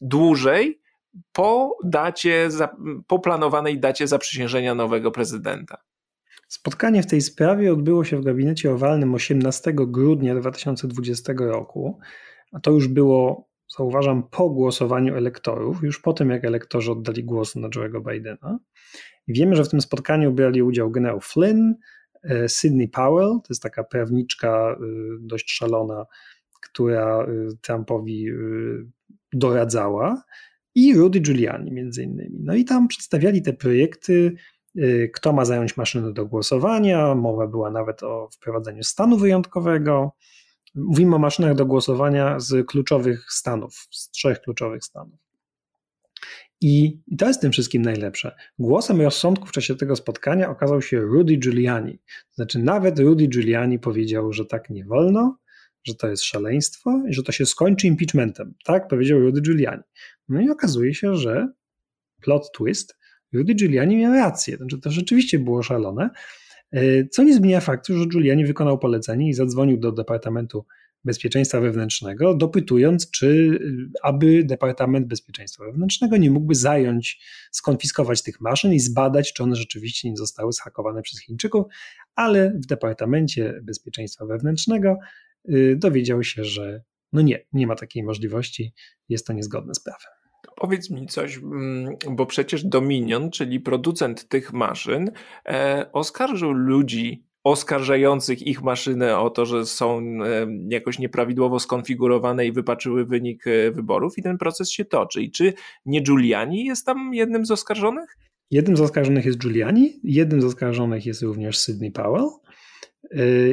dłużej, po dacie, po planowanej dacie zaprzysiężenia nowego prezydenta. Spotkanie w tej sprawie odbyło się w gabinecie owalnym 18 grudnia 2020 roku, a to już było, zauważam, po głosowaniu elektorów, już po tym, jak elektorzy oddali głos na Joe'ego Bidena. I wiemy, że w tym spotkaniu brali udział generał Flynn, e, Sidney Powell, to jest taka prawniczka e, dość szalona, która e, Trumpowi doradzała, i Rudy Giuliani między innymi. No i tam przedstawiali te projekty, y, kto ma zająć maszyny do głosowania, mowa była nawet o wprowadzeniu stanu wyjątkowego. Mówimy o maszynach do głosowania z kluczowych stanów, z trzech kluczowych stanów. I, I to jest tym wszystkim najlepsze. Głosem rozsądku w czasie tego spotkania okazał się Rudy Giuliani. Znaczy, nawet Rudy Giuliani powiedział, że tak nie wolno, że to jest szaleństwo i że to się skończy impeachmentem. Tak powiedział Rudy Giuliani. No i okazuje się, że plot twist, Rudy Giuliani miał rację, znaczy to rzeczywiście było szalone, e, co nie zmienia faktu, że Giuliani wykonał polecenie i zadzwonił do Departamentu Bezpieczeństwa Wewnętrznego, dopytując, czy aby Departament Bezpieczeństwa Wewnętrznego nie mógłby zająć, skonfiskować tych maszyn i zbadać, czy one rzeczywiście nie zostały zhakowane przez Chińczyków, ale w Departamencie Bezpieczeństwa Wewnętrznego dowiedział się, że no nie, nie ma takiej możliwości, jest to niezgodne z prawem. Powiedz mi coś, mm, bo przecież Dominion, czyli producent tych maszyn, e, oskarżył ludzi oskarżających ich maszyny o to, że są e, jakoś nieprawidłowo skonfigurowane i wypaczyły wynik e, wyborów i ten proces się toczy. I czy nie Giuliani jest tam jednym z oskarżonych? Jednym z oskarżonych jest Giuliani, jednym z oskarżonych jest również Sidney Powell.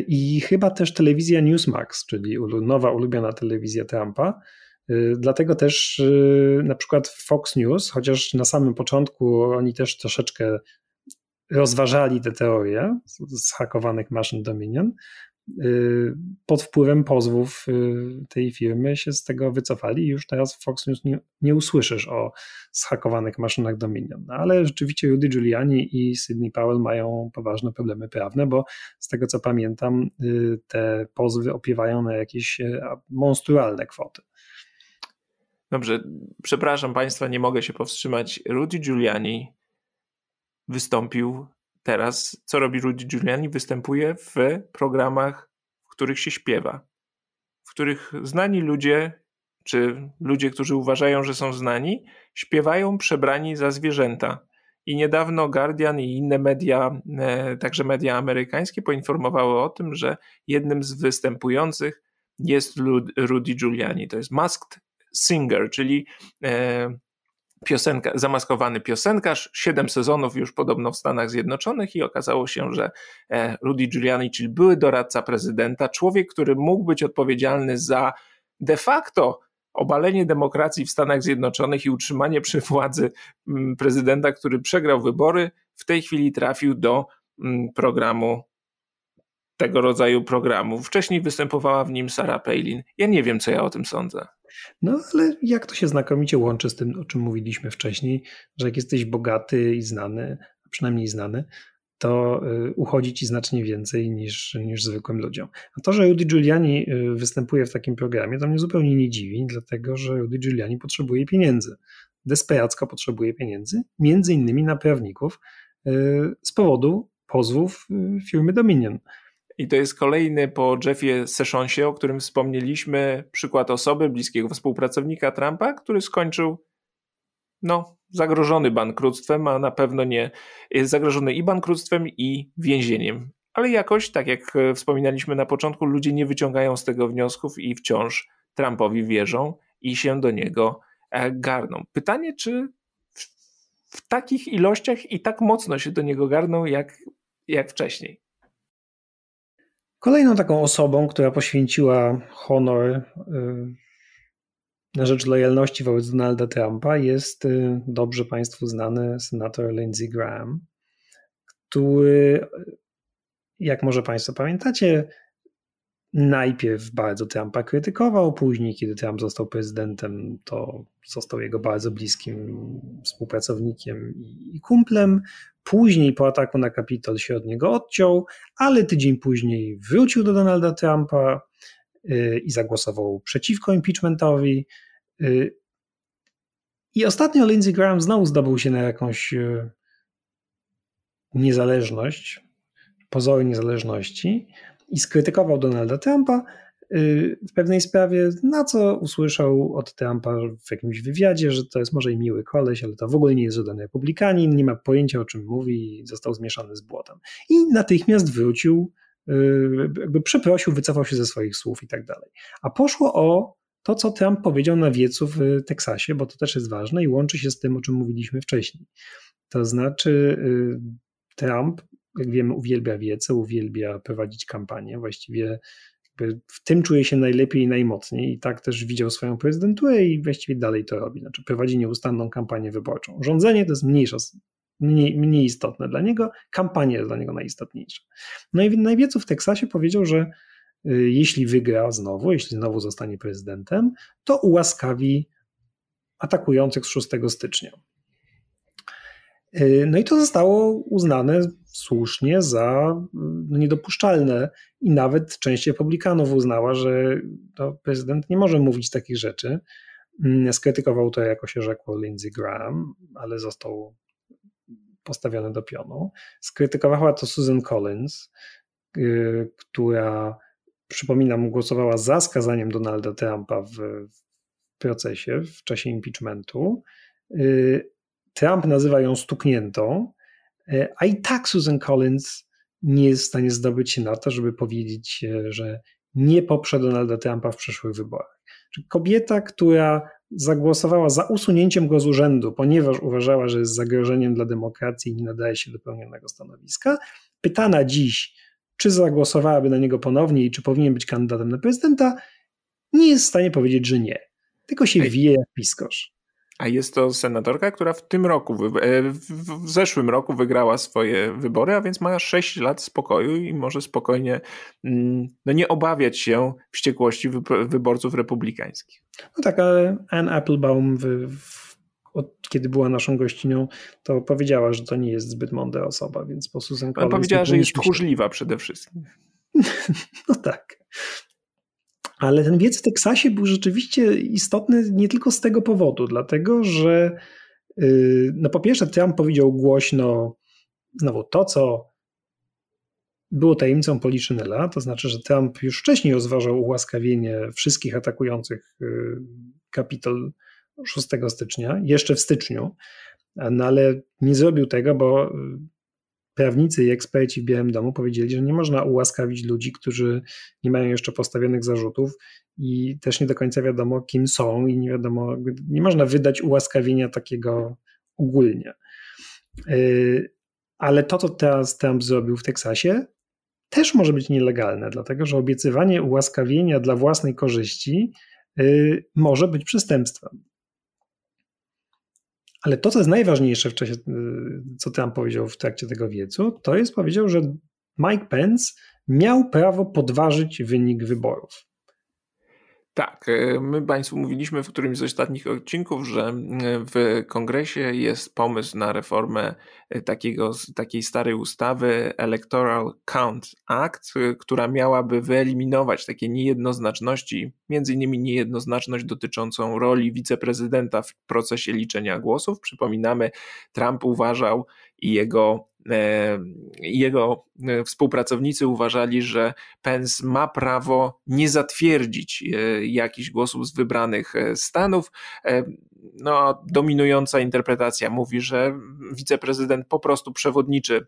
I chyba też telewizja Newsmax, czyli nowa ulubiona telewizja Trumpa. Y, dlatego też y, na przykład Fox News, chociaż na samym początku oni też troszeczkę rozważali te teorie zhakowanych maszyn Dominion, pod wpływem pozwów y, tej firmy się z tego wycofali i już teraz w Fox News nie, nie usłyszysz o zhakowanych maszynach Dominion. No, ale rzeczywiście Rudy Giuliani i Sidney Powell mają poważne problemy prawne, bo z tego co pamiętam y, te pozwy opiewają na jakieś monstrualne kwoty. Dobrze, przepraszam Państwa, nie mogę się powstrzymać. Rudy Giuliani wystąpił teraz, co robi Rudy Giuliani? Występuje w programach, w których się śpiewa, w których znani ludzie, czy ludzie, którzy uważają, że są znani, śpiewają przebrani za zwierzęta. I niedawno Guardian i inne media, e, także media amerykańskie, poinformowały o tym, że jednym z występujących jest Rudy Giuliani. To jest Masked Singer, czyli e, piosenka, zamaskowany piosenkarz, siedem sezonów już podobno w Stanach Zjednoczonych i okazało się, że e, Rudy Giuliani, czyli były doradca prezydenta, człowiek, który mógł być odpowiedzialny za de facto obalenie demokracji w Stanach Zjednoczonych i utrzymanie przy władzy mm, prezydenta, który przegrał wybory, w tej chwili trafił do mm, programu tego rodzaju programu. Wcześniej występowała w nim Sarah Palin. Ja nie wiem, co ja o tym sądzę. No ale jak to się znakomicie łączy z tym, o czym mówiliśmy wcześniej, że jak jesteś bogaty i znany, przynajmniej znany, to y, uchodzi ci znacznie więcej niż, niż zwykłym ludziom. A to, że Rudy Giuliani y, występuje w takim programie, to mnie zupełnie nie dziwi, dlatego że Rudy Giuliani potrzebuje pieniędzy. Desperacko potrzebuje pieniędzy, między innymi na prawników y, z powodu pozwów firmy Dominion. I to jest kolejny po Jeffie Sessionsie, o którym wspomnieliśmy, przykład osoby, bliskiego współpracownika Trumpa, który skończył no, zagrożony bankructwem, a na pewno nie jest zagrożony i bankructwem, i więzieniem. Ale jakoś, tak jak wspominaliśmy na początku, ludzie nie wyciągają z tego wniosków i wciąż Trumpowi wierzą i się do niego e, garną. Pytanie, czy w, w takich ilościach i tak mocno się do niego garną, jak, jak wcześniej. Kolejną taką osobą, która poświęciła honor y, na rzecz lojalności wobec Donalda Trumpa jest y, dobrze Państwu znany senator Lindsey Graham, który, jak może Państwo pamiętacie, najpierw bardzo Trumpa krytykował, później, kiedy Trump został prezydentem, to został jego bardzo bliskim współpracownikiem i kumplem. Później po ataku na Kapitol się od niego odciął, ale tydzień później wrócił do Donalda Trumpa y, i zagłosował przeciwko impeachmentowi. Y, I ostatnio Lindsey Graham znowu zdobył się na jakąś y, niezależność, pozory niezależności i skrytykował Donalda Trumpa w pewnej sprawie, na co usłyszał od Trumpa w jakimś wywiadzie, że to jest może i miły koleś, ale to w ogóle nie jest żaden republikanin, nie ma pojęcia o czym mówi i został zmieszany z błotem. I natychmiast wrócił, y, jakby przeprosił, wycofał się ze swoich słów i tak dalej. A poszło o to, co Trump powiedział na wiecu w Teksasie, bo to też jest ważne i łączy się z tym, o czym mówiliśmy wcześniej. To znaczy, y, Trump, jak wiemy, uwielbia wiece, uwielbia prowadzić kampanię, właściwie w tym czuje się najlepiej i najmocniej i tak też widział swoją prezydenturę i właściwie dalej to robi. Znaczy prowadzi nieustanną kampanię wyborczą. Rządzenie to jest mniejsza, mniej, mniej istotne dla niego, kampania jest dla niego najistotniejsza. No i na wiecu w Teksasie powiedział, że y, jeśli wygra znowu, jeśli znowu zostanie prezydentem, to ułaskawi atakujących z 6 stycznia. Y, no i to zostało uznane słusznie za no, niedopuszczalne i nawet część republikanów uznała, że to prezydent nie może mówić takich rzeczy. Mm, skrytykował to, jako się rzekło, Lindsey Graham, ale został postawiony do pionu. Skrytykowała to Susan Collins, y, która, przypominam, głosowała za skazaniem Donalda Trumpa w procesie, w czasie impeachmentu. Trump nazywa ją stukniętą, e, a i tak Susan Collins nie jest w stanie zdobyć się na to, żeby powiedzieć, e, że nie poprze Donalda Trumpa w przyszłych wyborach. Kobieta, która zagłosowała za usunięciem go z urzędu, ponieważ uważała, że jest zagrożeniem dla demokracji i nie nadaje się do pełnionego stanowiska, pytana dziś, czy zagłosowałaby na niego ponownie i czy powinien być kandydatem na prezydenta, nie jest w stanie powiedzieć, że nie. Tylko się wije jak piskosz. A jest to senatorka, która w tym roku, e, w zeszłym roku wygrała swoje wybory, a więc ma 6 lat spokoju i może spokojnie mm, no nie obawiać się wściekłości wyborców republikańskich. No tak, ale Anne Applebaum, w, w, od, kiedy była naszą gościnią, to powiedziała, że to nie jest zbyt mądra osoba, więc po Susan Collins... powiedziała, że jest tchórzliwa przede wszystkim. no tak. Ale ten wiec w Teksasie był rzeczywiście istotny nie tylko z tego powodu, dlatego że y, no po pierwsze Trump powiedział głośno znowu to, co było tajemnicą Poliszynela, to znaczy, że Trump już wcześniej rozważał ułaskawienie wszystkich atakujących Kapitol 6 stycznia, jeszcze w styczniu, no ale nie zrobił tego, bo prawnicy i eksperci w Białym Domu powiedzieli, że nie można ułaskawić ludzi, którzy nie mają jeszcze postawionych zarzutów i też nie do końca wiadomo, kim są i nie wiadomo, nie można wydać ułaskawienia takiego ogólnie. Yy, ale to, co teraz Trump zrobił w Teksasie, też może być nielegalne, dlatego że obiecywanie ułaskawienia dla własnej korzyści yy, może być przestępstwem. Ale to, co jest najważniejsze w czasie, y, co Trump powiedział w trakcie tego wiecu, to jest powiedział, że Mike Pence miał prawo podważyć wynik wyborów. Tak, e, my Państwu mówiliśmy w którymś z ostatnich odcinków, że e, w kongresie jest pomysł na reformę e, takiego, takiej starej ustawy Electoral Count Act, która miałaby wyeliminować takie niejednoznaczności, między innymi niejednoznaczność dotyczącą roli wiceprezydenta w procesie liczenia głosów. Przypominamy, Trump uważał i jego jego e, współpracownicy uważali, że Pence ma prawo nie zatwierdzić e, jakichś głosów z wybranych stanów. No, dominująca interpretacja mówi, że wiceprezydent po prostu przewodniczy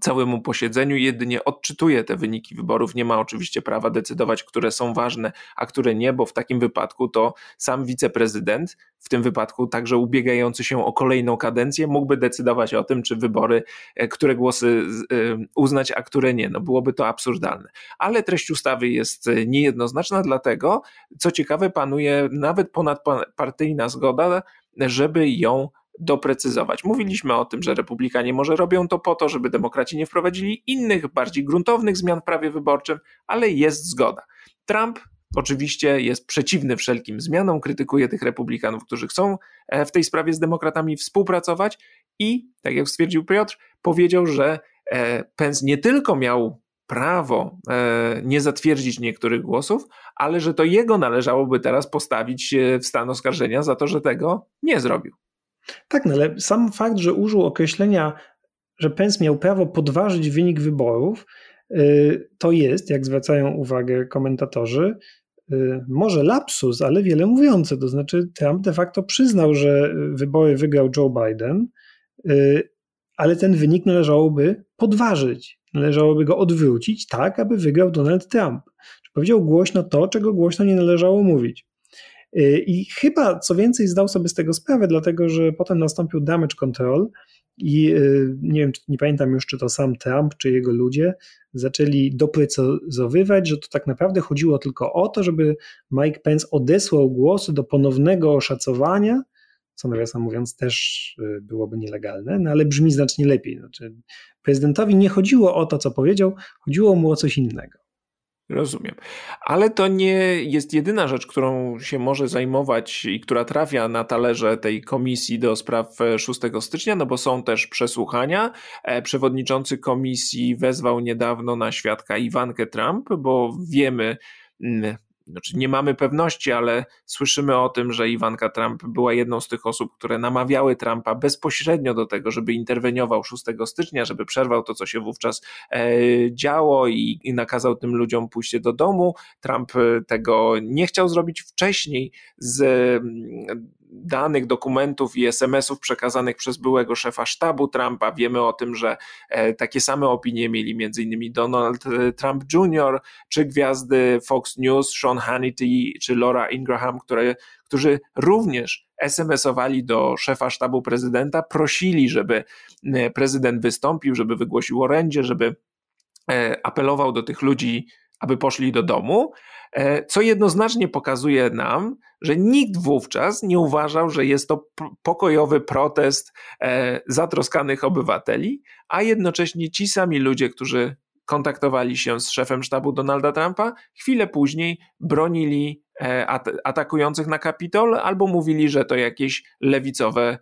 całemu posiedzeniu, jedynie odczytuje te wyniki wyborów. Nie ma oczywiście prawa decydować, które są ważne, a które nie, bo w takim wypadku to sam wiceprezydent, w tym wypadku także ubiegający się o kolejną kadencję, mógłby decydować o tym, czy wybory, e, które głosy e, uznać, a które nie. No byłoby to absurdalne. Ale treść ustawy jest e, niejednoznaczna, dlatego, co ciekawe, panuje nawet ponadpartyjna zgoda, żeby ją doprecyzować. Mówiliśmy o tym, że republikanie może robią to po to, żeby demokraci nie wprowadzili innych, bardziej gruntownych zmian w prawie wyborczym, ale jest zgoda. Trump oczywiście jest przeciwny wszelkim zmianom, krytykuje tych republikanów, którzy chcą e, w tej sprawie z demokratami współpracować i, tak jak stwierdził Piotr, powiedział, że e, Pence nie tylko miał prawo e, nie zatwierdzić niektórych głosów, ale że to jego należałoby teraz postawić w stan oskarżenia za to, że tego nie zrobił. Tak, no ale sam fakt, że użył określenia, że Pence miał prawo podważyć wynik wyborów, y, to jest, jak zwracają uwagę komentatorzy, y, może lapsus, ale wiele mówiące. To znaczy, Trump de facto przyznał, że wybory wygrał Joe Biden, y, ale ten wynik należałoby podważyć, należałoby go odwrócić tak, aby wygrał Donald Trump. Powiedział głośno to, czego głośno nie należało mówić. Y, I chyba co więcej zdał sobie z tego sprawę, dlatego że potem nastąpił damage control i y, nie wiem, nie pamiętam już, czy to sam Trump, czy jego ludzie zaczęli doprecyzowywać, że to tak naprawdę chodziło tylko o to, żeby Mike Pence odesłał głosy do ponownego oszacowania, co nawiasem mówiąc też y, byłoby nielegalne, no ale brzmi znacznie lepiej. Znaczy, prezydentowi nie chodziło o to, co powiedział, chodziło mu o coś innego. Rozumiem. Ale to nie jest jedyna rzecz, którą się może zajmować i która trafia na talerze tej komisji do spraw 6 stycznia, no bo są też przesłuchania. E, przewodniczący komisji wezwał niedawno na świadka Iwankę Trump, bo wiemy, mm, znaczy nie mamy pewności, ale słyszymy o tym, że Iwanka Trump była jedną z tych osób, które namawiały Trumpa bezpośrednio do tego, żeby interweniował 6 stycznia, żeby przerwał to, co się wówczas e, działo i, i nakazał tym ludziom pójście do domu. Trump e, tego nie chciał zrobić wcześniej z danych, dokumentów i SMS-ów przekazanych przez byłego szefa sztabu Trumpa. Wiemy o tym, że e, takie same opinie mieli m.in. Donald e, Trump Jr., czy gwiazdy Fox News, Sean Hannity, czy Laura Ingraham, które, którzy również SMS-owali do szefa sztabu prezydenta, prosili, żeby e, prezydent wystąpił, żeby wygłosił orędzie, żeby apelował do tych ludzi, aby poszli do domu. E, co jednoznacznie pokazuje nam, że nikt wówczas nie uważał, że jest to pokojowy protest e, zatroskanych obywateli, a jednocześnie ci sami ludzie, którzy kontaktowali się z szefem sztabu Donalda Trumpa, chwilę później bronili e, atakujących na Kapitol albo mówili, że to jakieś lewicowe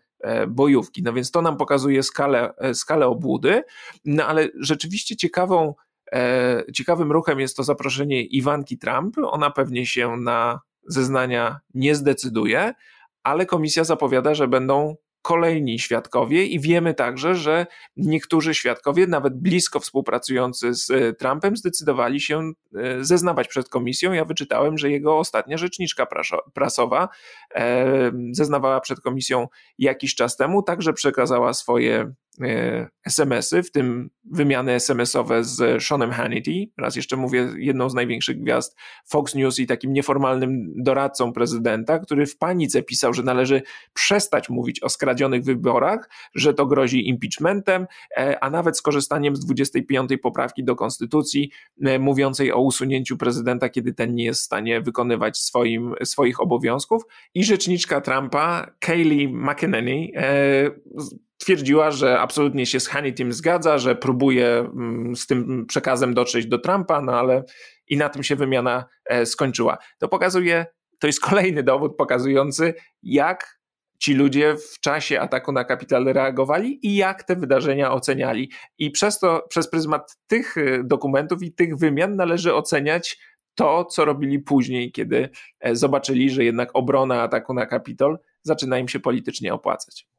bojówki. No więc to nam pokazuje skalę, skalę obłudy, no ale rzeczywiście ciekawą ciekawym ruchem jest to zaproszenie Iwanki Trump. Ona pewnie się na zeznania nie zdecyduje, ale komisja zapowiada, że będą kolejni świadkowie i wiemy także, że niektórzy świadkowie, nawet blisko współpracujący z e, Trumpem, zdecydowali się e, zeznawać przed komisją. Ja wyczytałem, że jego ostatnia rzeczniczka prasowa zeznawała przed komisją jakiś czas temu, także przekazała swoje E, SMS-y, w tym wymiany SMS-owe z Seanem Hannity. Raz jeszcze mówię, jedną z największych gwiazd Fox News i takim nieformalnym doradcą prezydenta, który w panice pisał, że należy przestać mówić o skradzionych wyborach, że to grozi impeachmentem, e, a nawet skorzystaniem z 25 poprawki do konstytucji e, mówiącej o usunięciu prezydenta, kiedy ten nie jest w stanie wykonywać swoim, swoich obowiązków. I rzeczniczka Trumpa, Kayleigh McEnany, twierdziła, że absolutnie się z Hannitym zgadza, że próbuje mm, z tym przekazem dotrzeć do Trumpa, no ale i na tym się wymiana e, skończyła. To pokazuje, to jest kolejny dowód pokazujący, jak ci ludzie w czasie ataku na Kapital reagowali i jak te wydarzenia oceniali. I przez to, przez pryzmat tych e, dokumentów i tych wymian należy oceniać to, co robili później, kiedy e, zobaczyli, że jednak obrona ataku na Kapitol zaczyna im się politycznie opłacać.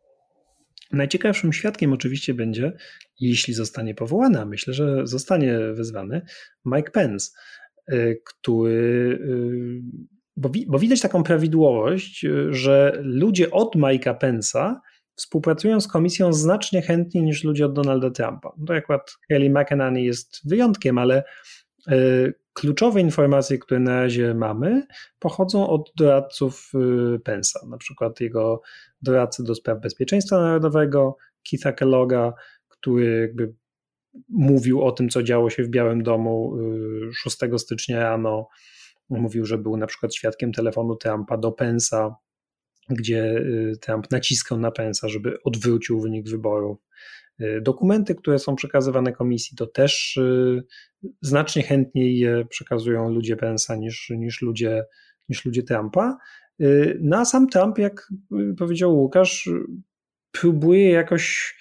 Najciekawszym świadkiem oczywiście będzie, jeśli zostanie powołany, a myślę, że zostanie wezwany, Mike Pence, y, który. Y, bo, bo widać taką prawidłowość, y, że ludzie od Mike'a Pence'a współpracują z komisją znacznie chętniej niż ludzie od Donalda Trumpa. No to akurat Kelly McEnany jest wyjątkiem, ale kluczowe informacje, które na razie mamy, pochodzą od doradców Pence'a, na przykład jego doradcy do spraw bezpieczeństwa narodowego, Keitha Kelloga, który jakby mówił o tym, co działo się w Białym Domu 6 y, stycznia rano. Mówił, że był na przykład świadkiem telefonu Trumpa do Pensa, gdzie y, Trump naciskał na Pensa, żeby odwrócił wynik wyborów. Y, dokumenty, które są przekazywane komisji, to też znacznie chętniej je przekazują ludzie Pensa niż, niż, ludzie, niż ludzie Trumpa. No a sam Trump, jak powiedział Łukasz, próbuje jakoś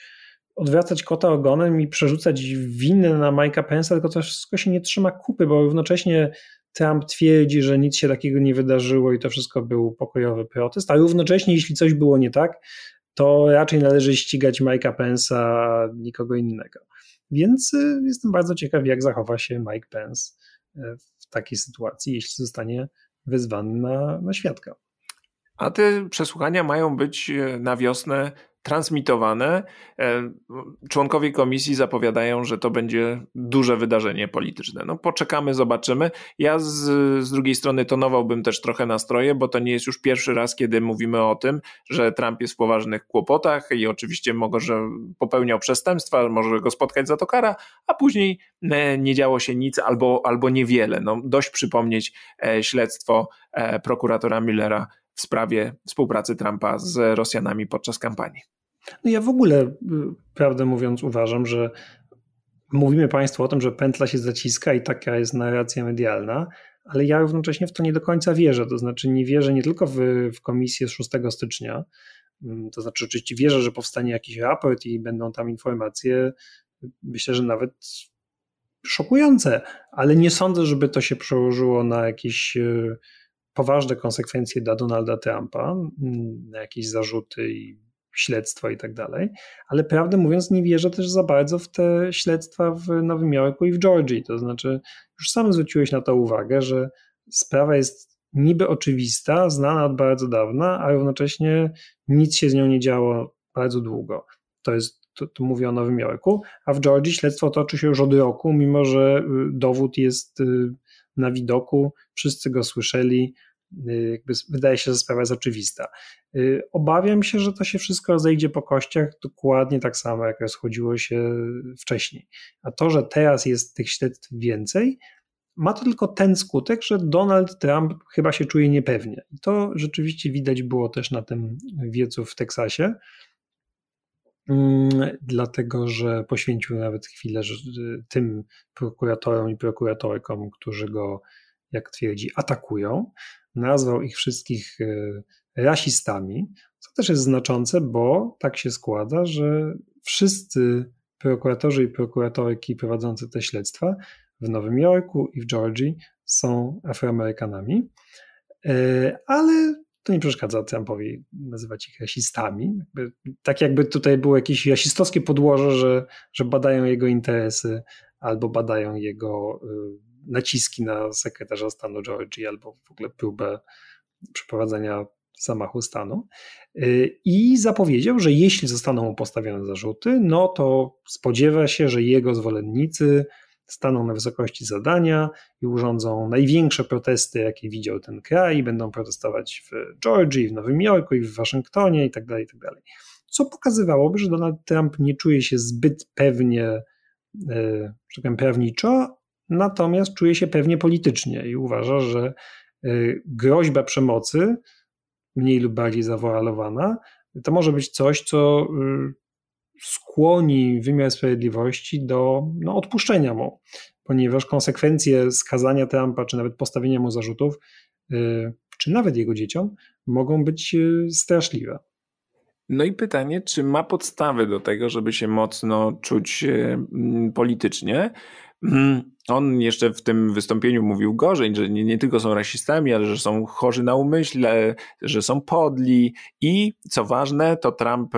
odwracać kota ogonem i przerzucać winę na Mike'a Pence'a, tylko to wszystko się nie trzyma kupy, bo równocześnie Trump twierdzi, że nic się takiego nie wydarzyło i to wszystko był pokojowy protest, a równocześnie jeśli coś było nie tak, to raczej należy ścigać Mike'a Pence'a, nikogo innego. Więc y, jestem bardzo ciekaw, jak zachowa się Mike Pence y, w takiej sytuacji, jeśli zostanie wezwany na, na świadka. A te przesłuchania mają być e, na wiosnę transmitowane. E, członkowie komisji zapowiadają, że to będzie duże wydarzenie polityczne. No poczekamy, zobaczymy. Ja z, z drugiej strony tonowałbym też trochę nastroje, bo to nie jest już pierwszy raz, kiedy mówimy o tym, że Trump jest w poważnych kłopotach i oczywiście może popełniał przestępstwa, może go spotkać za to kara, a później e, nie działo się nic albo, albo niewiele. No, dość przypomnieć śledztwo prokuratora Millera w sprawie współpracy Trumpa z Rosjanami podczas kampanii. No ja w ogóle, y, prawdę mówiąc, uważam, że mówimy Państwu o tym, że pętla się zaciska i taka jest narracja medialna, ale ja równocześnie w to nie do końca wierzę. To znaczy, nie wierzę nie tylko w, w komisję z 6 stycznia, mm, to znaczy, oczywiście wierzę, że powstanie jakiś raport i będą tam informacje, myślę, że nawet szokujące, ale nie sądzę, żeby to się przełożyło na jakieś y, poważne konsekwencje dla Donalda Trumpa, mm, na jakieś zarzuty i śledztwa i tak dalej, ale prawdę mówiąc nie wierzę też za bardzo w te śledztwa w Nowym Jorku i w Georgii, to znaczy już sam zwróciłeś na to uwagę, że sprawa jest niby oczywista, znana od bardzo dawna, a równocześnie nic się z nią nie działo bardzo długo. To jest tu, tu mówię o Nowym Jorku, a w Georgii śledztwo toczy się już od roku, mimo że y, dowód jest y, na widoku, wszyscy go słyszeli, jakby wydaje się, że sprawa jest oczywista. Y, obawiam się, że to się wszystko rozejdzie po kościach dokładnie tak samo, jak rozchodziło się wcześniej. A to, że teraz jest tych śledztw więcej, ma to tylko ten skutek, że Donald Trump chyba się czuje niepewnie. I to rzeczywiście widać było też na tym wiecu w Teksasie, mm, dlatego że poświęcił nawet chwilę tym prokuratorom i prokuratorkom, którzy go, jak twierdzi, atakują. Nazwał ich wszystkich e, rasistami, co też jest znaczące, bo tak się składa, że wszyscy prokuratorzy i prokuratorki prowadzące te śledztwa w Nowym Jorku i w Georgii są Afroamerykanami. E, ale to nie przeszkadza Trumpowi nazywać ich rasistami. Tak jakby tutaj było jakieś rasistowskie podłoże, że, że badają jego interesy albo badają jego y, naciski na sekretarza stanu Georgii albo w ogóle próbę przeprowadzenia zamachu stanu. Y, I zapowiedział, że jeśli zostaną mu postawione zarzuty, no to spodziewa się, że jego zwolennicy staną na wysokości zadania i urządzą największe protesty, jakie widział ten kraj, będą protestować w Georgii, w Nowym Jorku i w Waszyngtonie itd., tak itd. Tak Co pokazywałoby, że Donald Trump nie czuje się zbyt pewnie, e, że tak prawniczo, natomiast czuje się pewnie politycznie i uważa, że e, groźba przemocy, mniej lub bardziej zawoalowana, to może być coś, co e, skłoni wymiar sprawiedliwości do no, odpuszczenia mu, ponieważ konsekwencje skazania Trumpa, czy nawet postawienia mu zarzutów, y, czy nawet jego dzieciom, mogą być y, straszliwe. No i pytanie, czy ma podstawy do tego, żeby się mocno czuć y, politycznie? Mm, on jeszcze w tym wystąpieniu mówił gorzej, że nie, nie, tylko są rasistami, ale że są chorzy na umyśle, że są podli i co ważne, to Trump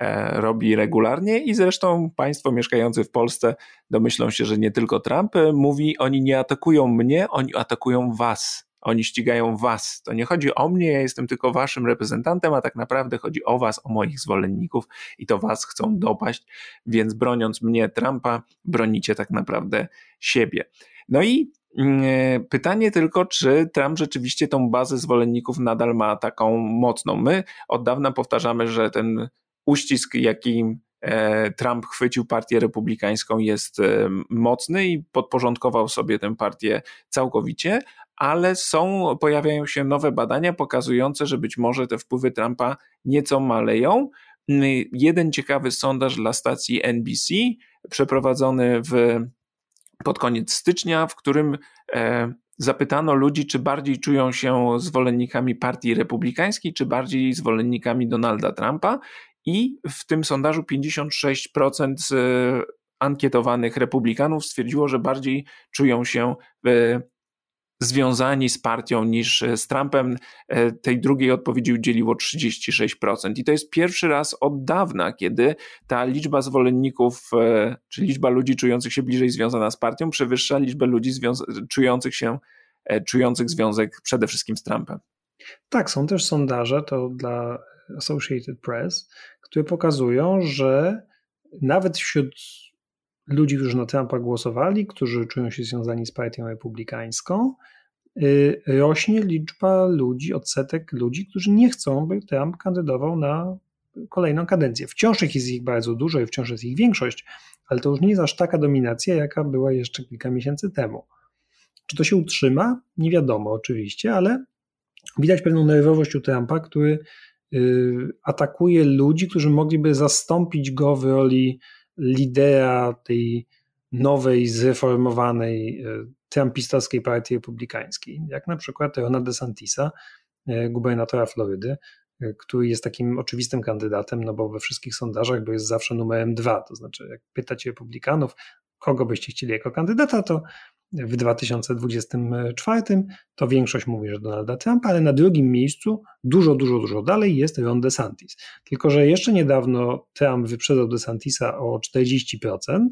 E, robi regularnie i zresztą państwo mieszkający w Polsce domyślą się, że nie tylko Trump mówi, oni nie atakują mnie, oni atakują was. Oni ścigają was. To nie chodzi o mnie, ja jestem tylko waszym reprezentantem, a tak naprawdę chodzi o was, o moich zwolenników i to was chcą dopaść, więc broniąc mnie, Trumpa, bronicie tak naprawdę siebie. No i mm, Pytanie tylko, czy Trump rzeczywiście tą bazę zwolenników nadal ma taką mocną. My od dawna powtarzamy, że ten uścisk, jakim e, Trump chwycił partię republikańską, jest e, mocny i podporządkował sobie tę partię całkowicie, ale są, pojawiają się nowe badania pokazujące, że być może te wpływy Trumpa nieco maleją. Jeden ciekawy sondaż dla stacji NBC, przeprowadzony w, pod koniec stycznia, w którym e, zapytano ludzi, czy bardziej czują się zwolennikami partii republikańskiej, czy bardziej zwolennikami Donalda Trumpa i w tym sondażu 56% ankietowanych republikanów stwierdziło, że bardziej czują się e, związani z partią niż z Trumpem. E, tej drugiej odpowiedzi udzieliło 36%. I to jest pierwszy raz od dawna, kiedy ta liczba zwolenników, e, czy liczba ludzi czujących się bliżej związana z partią, przewyższa liczbę ludzi czujących się, czujących związek przede wszystkim z Trumpem. Tak, są też sondaże, to dla Associated Press, które pokazują, że nawet wśród ludzi, którzy na Trumpa głosowali, którzy czują się związani z partią republikańską, y, rośnie liczba ludzi, odsetek ludzi, którzy nie chcą, by Trump kandydował na kolejną kadencję. Wciąż jest ich bardzo dużo i wciąż jest ich większość, ale to już nie jest aż taka dominacja, jaka była jeszcze kilka miesięcy temu. Czy to się utrzyma? Nie wiadomo oczywiście, ale widać pewną nerwowość u Trumpa, który Y, atakuje ludzi, którzy mogliby zastąpić go w roli lidera tej nowej, zreformowanej y, trumpistowskiej partii republikańskiej, jak na przykład Rona DeSantisa, y, gubernatora Florydy, który jest takim oczywistym kandydatem, no bo we wszystkich sondażach bo jest zawsze numerem dwa, to znaczy jak pytacie republikanów, kogo byście chcieli jako kandydata, to w 2024, to większość mówi, że Donalda Trumpa, ale na drugim miejscu, dużo, dużo, dużo dalej jest Ron DeSantis. Tylko, że jeszcze niedawno Trump wyprzedzał DeSantisa o 40%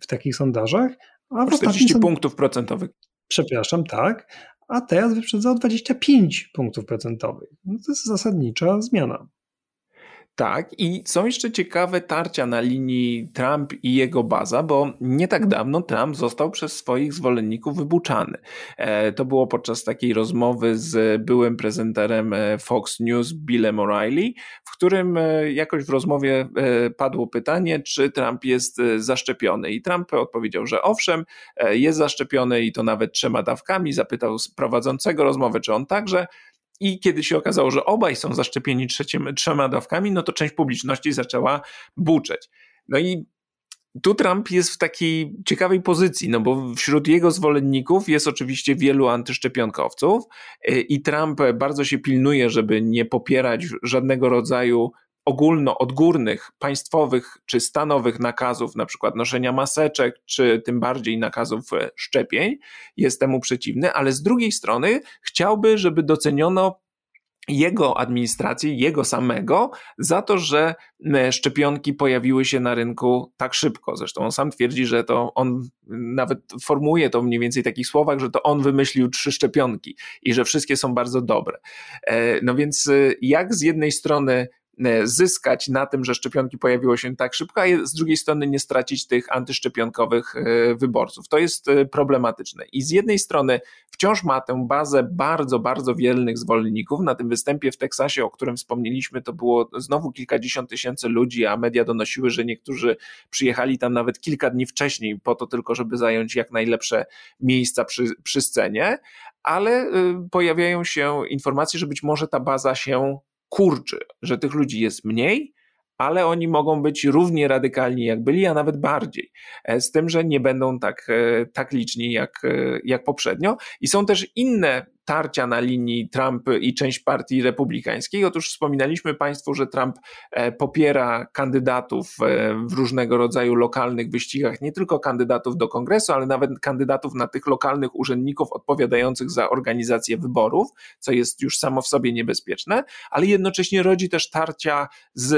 w takich sondażach, a w 40 punktów procentowych. Przepraszam, tak, a teraz wyprzedza o 25 punktów procentowych. No to jest zasadnicza zmiana. Tak, i są jeszcze ciekawe tarcia na linii Trump i jego baza, bo nie tak dawno Trump został przez swoich zwolenników wybuczany. E, to było podczas takiej rozmowy z byłym prezenterem e, Fox News Billem O'Reilly, w którym e, jakoś w rozmowie padło pytanie, czy Trump jest zaszczepiony. I Trump odpowiedział, że owszem, jest zaszczepiony i to nawet trzema dawkami. Zapytał prowadzącego rozmowę, czy on także. I kiedy się okazało, że obaj są zaszczepieni trzecim, trzema dawkami, no to część publiczności zaczęła buczeć. No i tu Trump jest w takiej ciekawej pozycji, no bo wśród jego zwolenników jest oczywiście wielu antyszczepionkowców y, i Trump bardzo się pilnuje, żeby nie popierać żadnego rodzaju ogólno-odgórnych, państwowych czy stanowych nakazów, na przykład noszenia maseczek, czy tym bardziej nakazów e, szczepień, jest temu przeciwny, ale z drugiej strony chciałby, żeby doceniono jego administracji, jego samego, za to, że szczepionki pojawiły się na rynku tak szybko. Zresztą on sam twierdzi, że to on nawet formuje to mniej więcej w takich słowach, że to on wymyślił trzy szczepionki i że wszystkie są bardzo dobre. E, no więc e, jak z jednej strony E, zyskać na tym, że szczepionki pojawiły się tak szybko, a z drugiej strony nie stracić tych antyszczepionkowych e, wyborców. To jest e, problematyczne. I z jednej strony wciąż ma tę bazę bardzo, bardzo wielnych zwolenników. Na tym występie w Teksasie, o którym wspomnieliśmy, to było znowu kilkadziesiąt tysięcy ludzi, a media donosiły, że niektórzy przyjechali tam nawet kilka dni wcześniej, po to tylko, żeby zająć jak najlepsze miejsca przy, przy scenie. Ale pojawiają się informacje, że być może ta baza się kurczy, że tych ludzi jest mniej, ale oni mogą być równie radykalni jak byli, a nawet bardziej. E, z tym, że nie będą tak, e, tak liczni jak, e, jak poprzednio. I są też inne tarcia na linii Trump i część partii republikańskiej. Otóż wspominaliśmy Państwu, że Trump e, popiera kandydatów e, w różnego rodzaju lokalnych wyścigach, nie tylko kandydatów do kongresu, ale nawet kandydatów na tych lokalnych urzędników odpowiadających za organizację wyborów, co jest już samo w sobie niebezpieczne, ale jednocześnie rodzi też tarcia z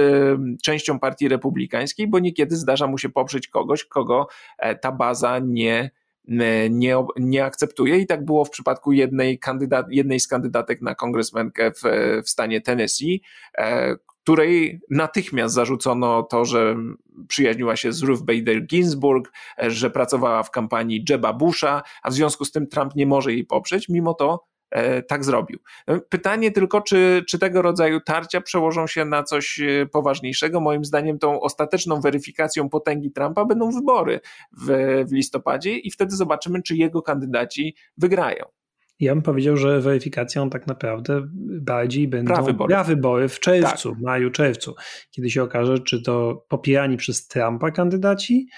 częścią partii republikańskiej, bo niekiedy zdarza mu się poprzeć kogoś, kogo e, ta baza nie nie, nie akceptuje. I tak było w przypadku jednej, kandydat, jednej z kandydatek na kongresmenkę w, w stanie Tennessee, e, której natychmiast zarzucono to, że przyjaźniła się z Ruth Bader Ginsburg, e, że pracowała w kampanii Jeba Busha, a w związku z tym Trump nie może jej poprzeć, mimo to tak zrobił. No, pytanie tylko, czy, czy tego rodzaju tarcia przełożą się na coś e, poważniejszego. Moim zdaniem tą ostateczną weryfikacją potęgi Trumpa będą wybory w, w listopadzie i wtedy zobaczymy, czy jego kandydaci wygrają. Ja bym powiedział, że weryfikacją tak naprawdę bardziej będą prawybory, wybory w czerwcu, tak. maju, czerwcu, kiedy się okaże, czy to popierani przez Trumpa kandydaci,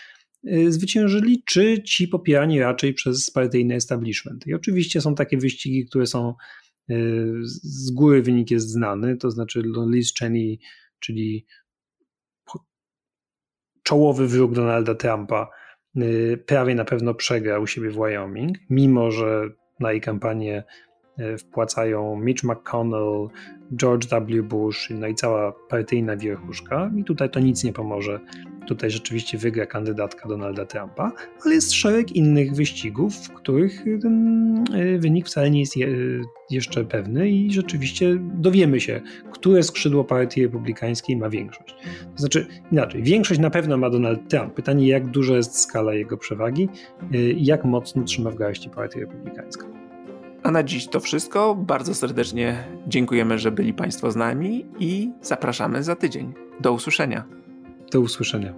zwyciężyli, czy ci popierani raczej przez partyjny establishment. I oczywiście są takie wyścigi, które są y, z góry wynik jest znany, to znaczy Liz Cheney, czyli czołowy wróg Donalda Trumpa, y, prawie na pewno przegra u siebie w Wyoming, mimo że na jej kampanię wpłacają Mitch McConnell, George W. Bush, no i cała partyjna wierchuszka. I tutaj to nic nie pomoże Tutaj rzeczywiście wygra kandydatka Donalda Trumpa, ale jest szereg innych wyścigów, w których ten e, wynik wcale nie jest jeszcze pewny i rzeczywiście dowiemy się, które skrzydło partii republikańskiej ma większość. To znaczy, inaczej, większość na pewno ma Donald Trump. Pytanie, jak duża jest skala jego przewagi e, i jak mocno trzyma w garści partii republikańską. A na dziś to wszystko. Bardzo serdecznie dziękujemy, że byli Państwo z nami i zapraszamy za tydzień. Do usłyszenia. Do usłyszenia.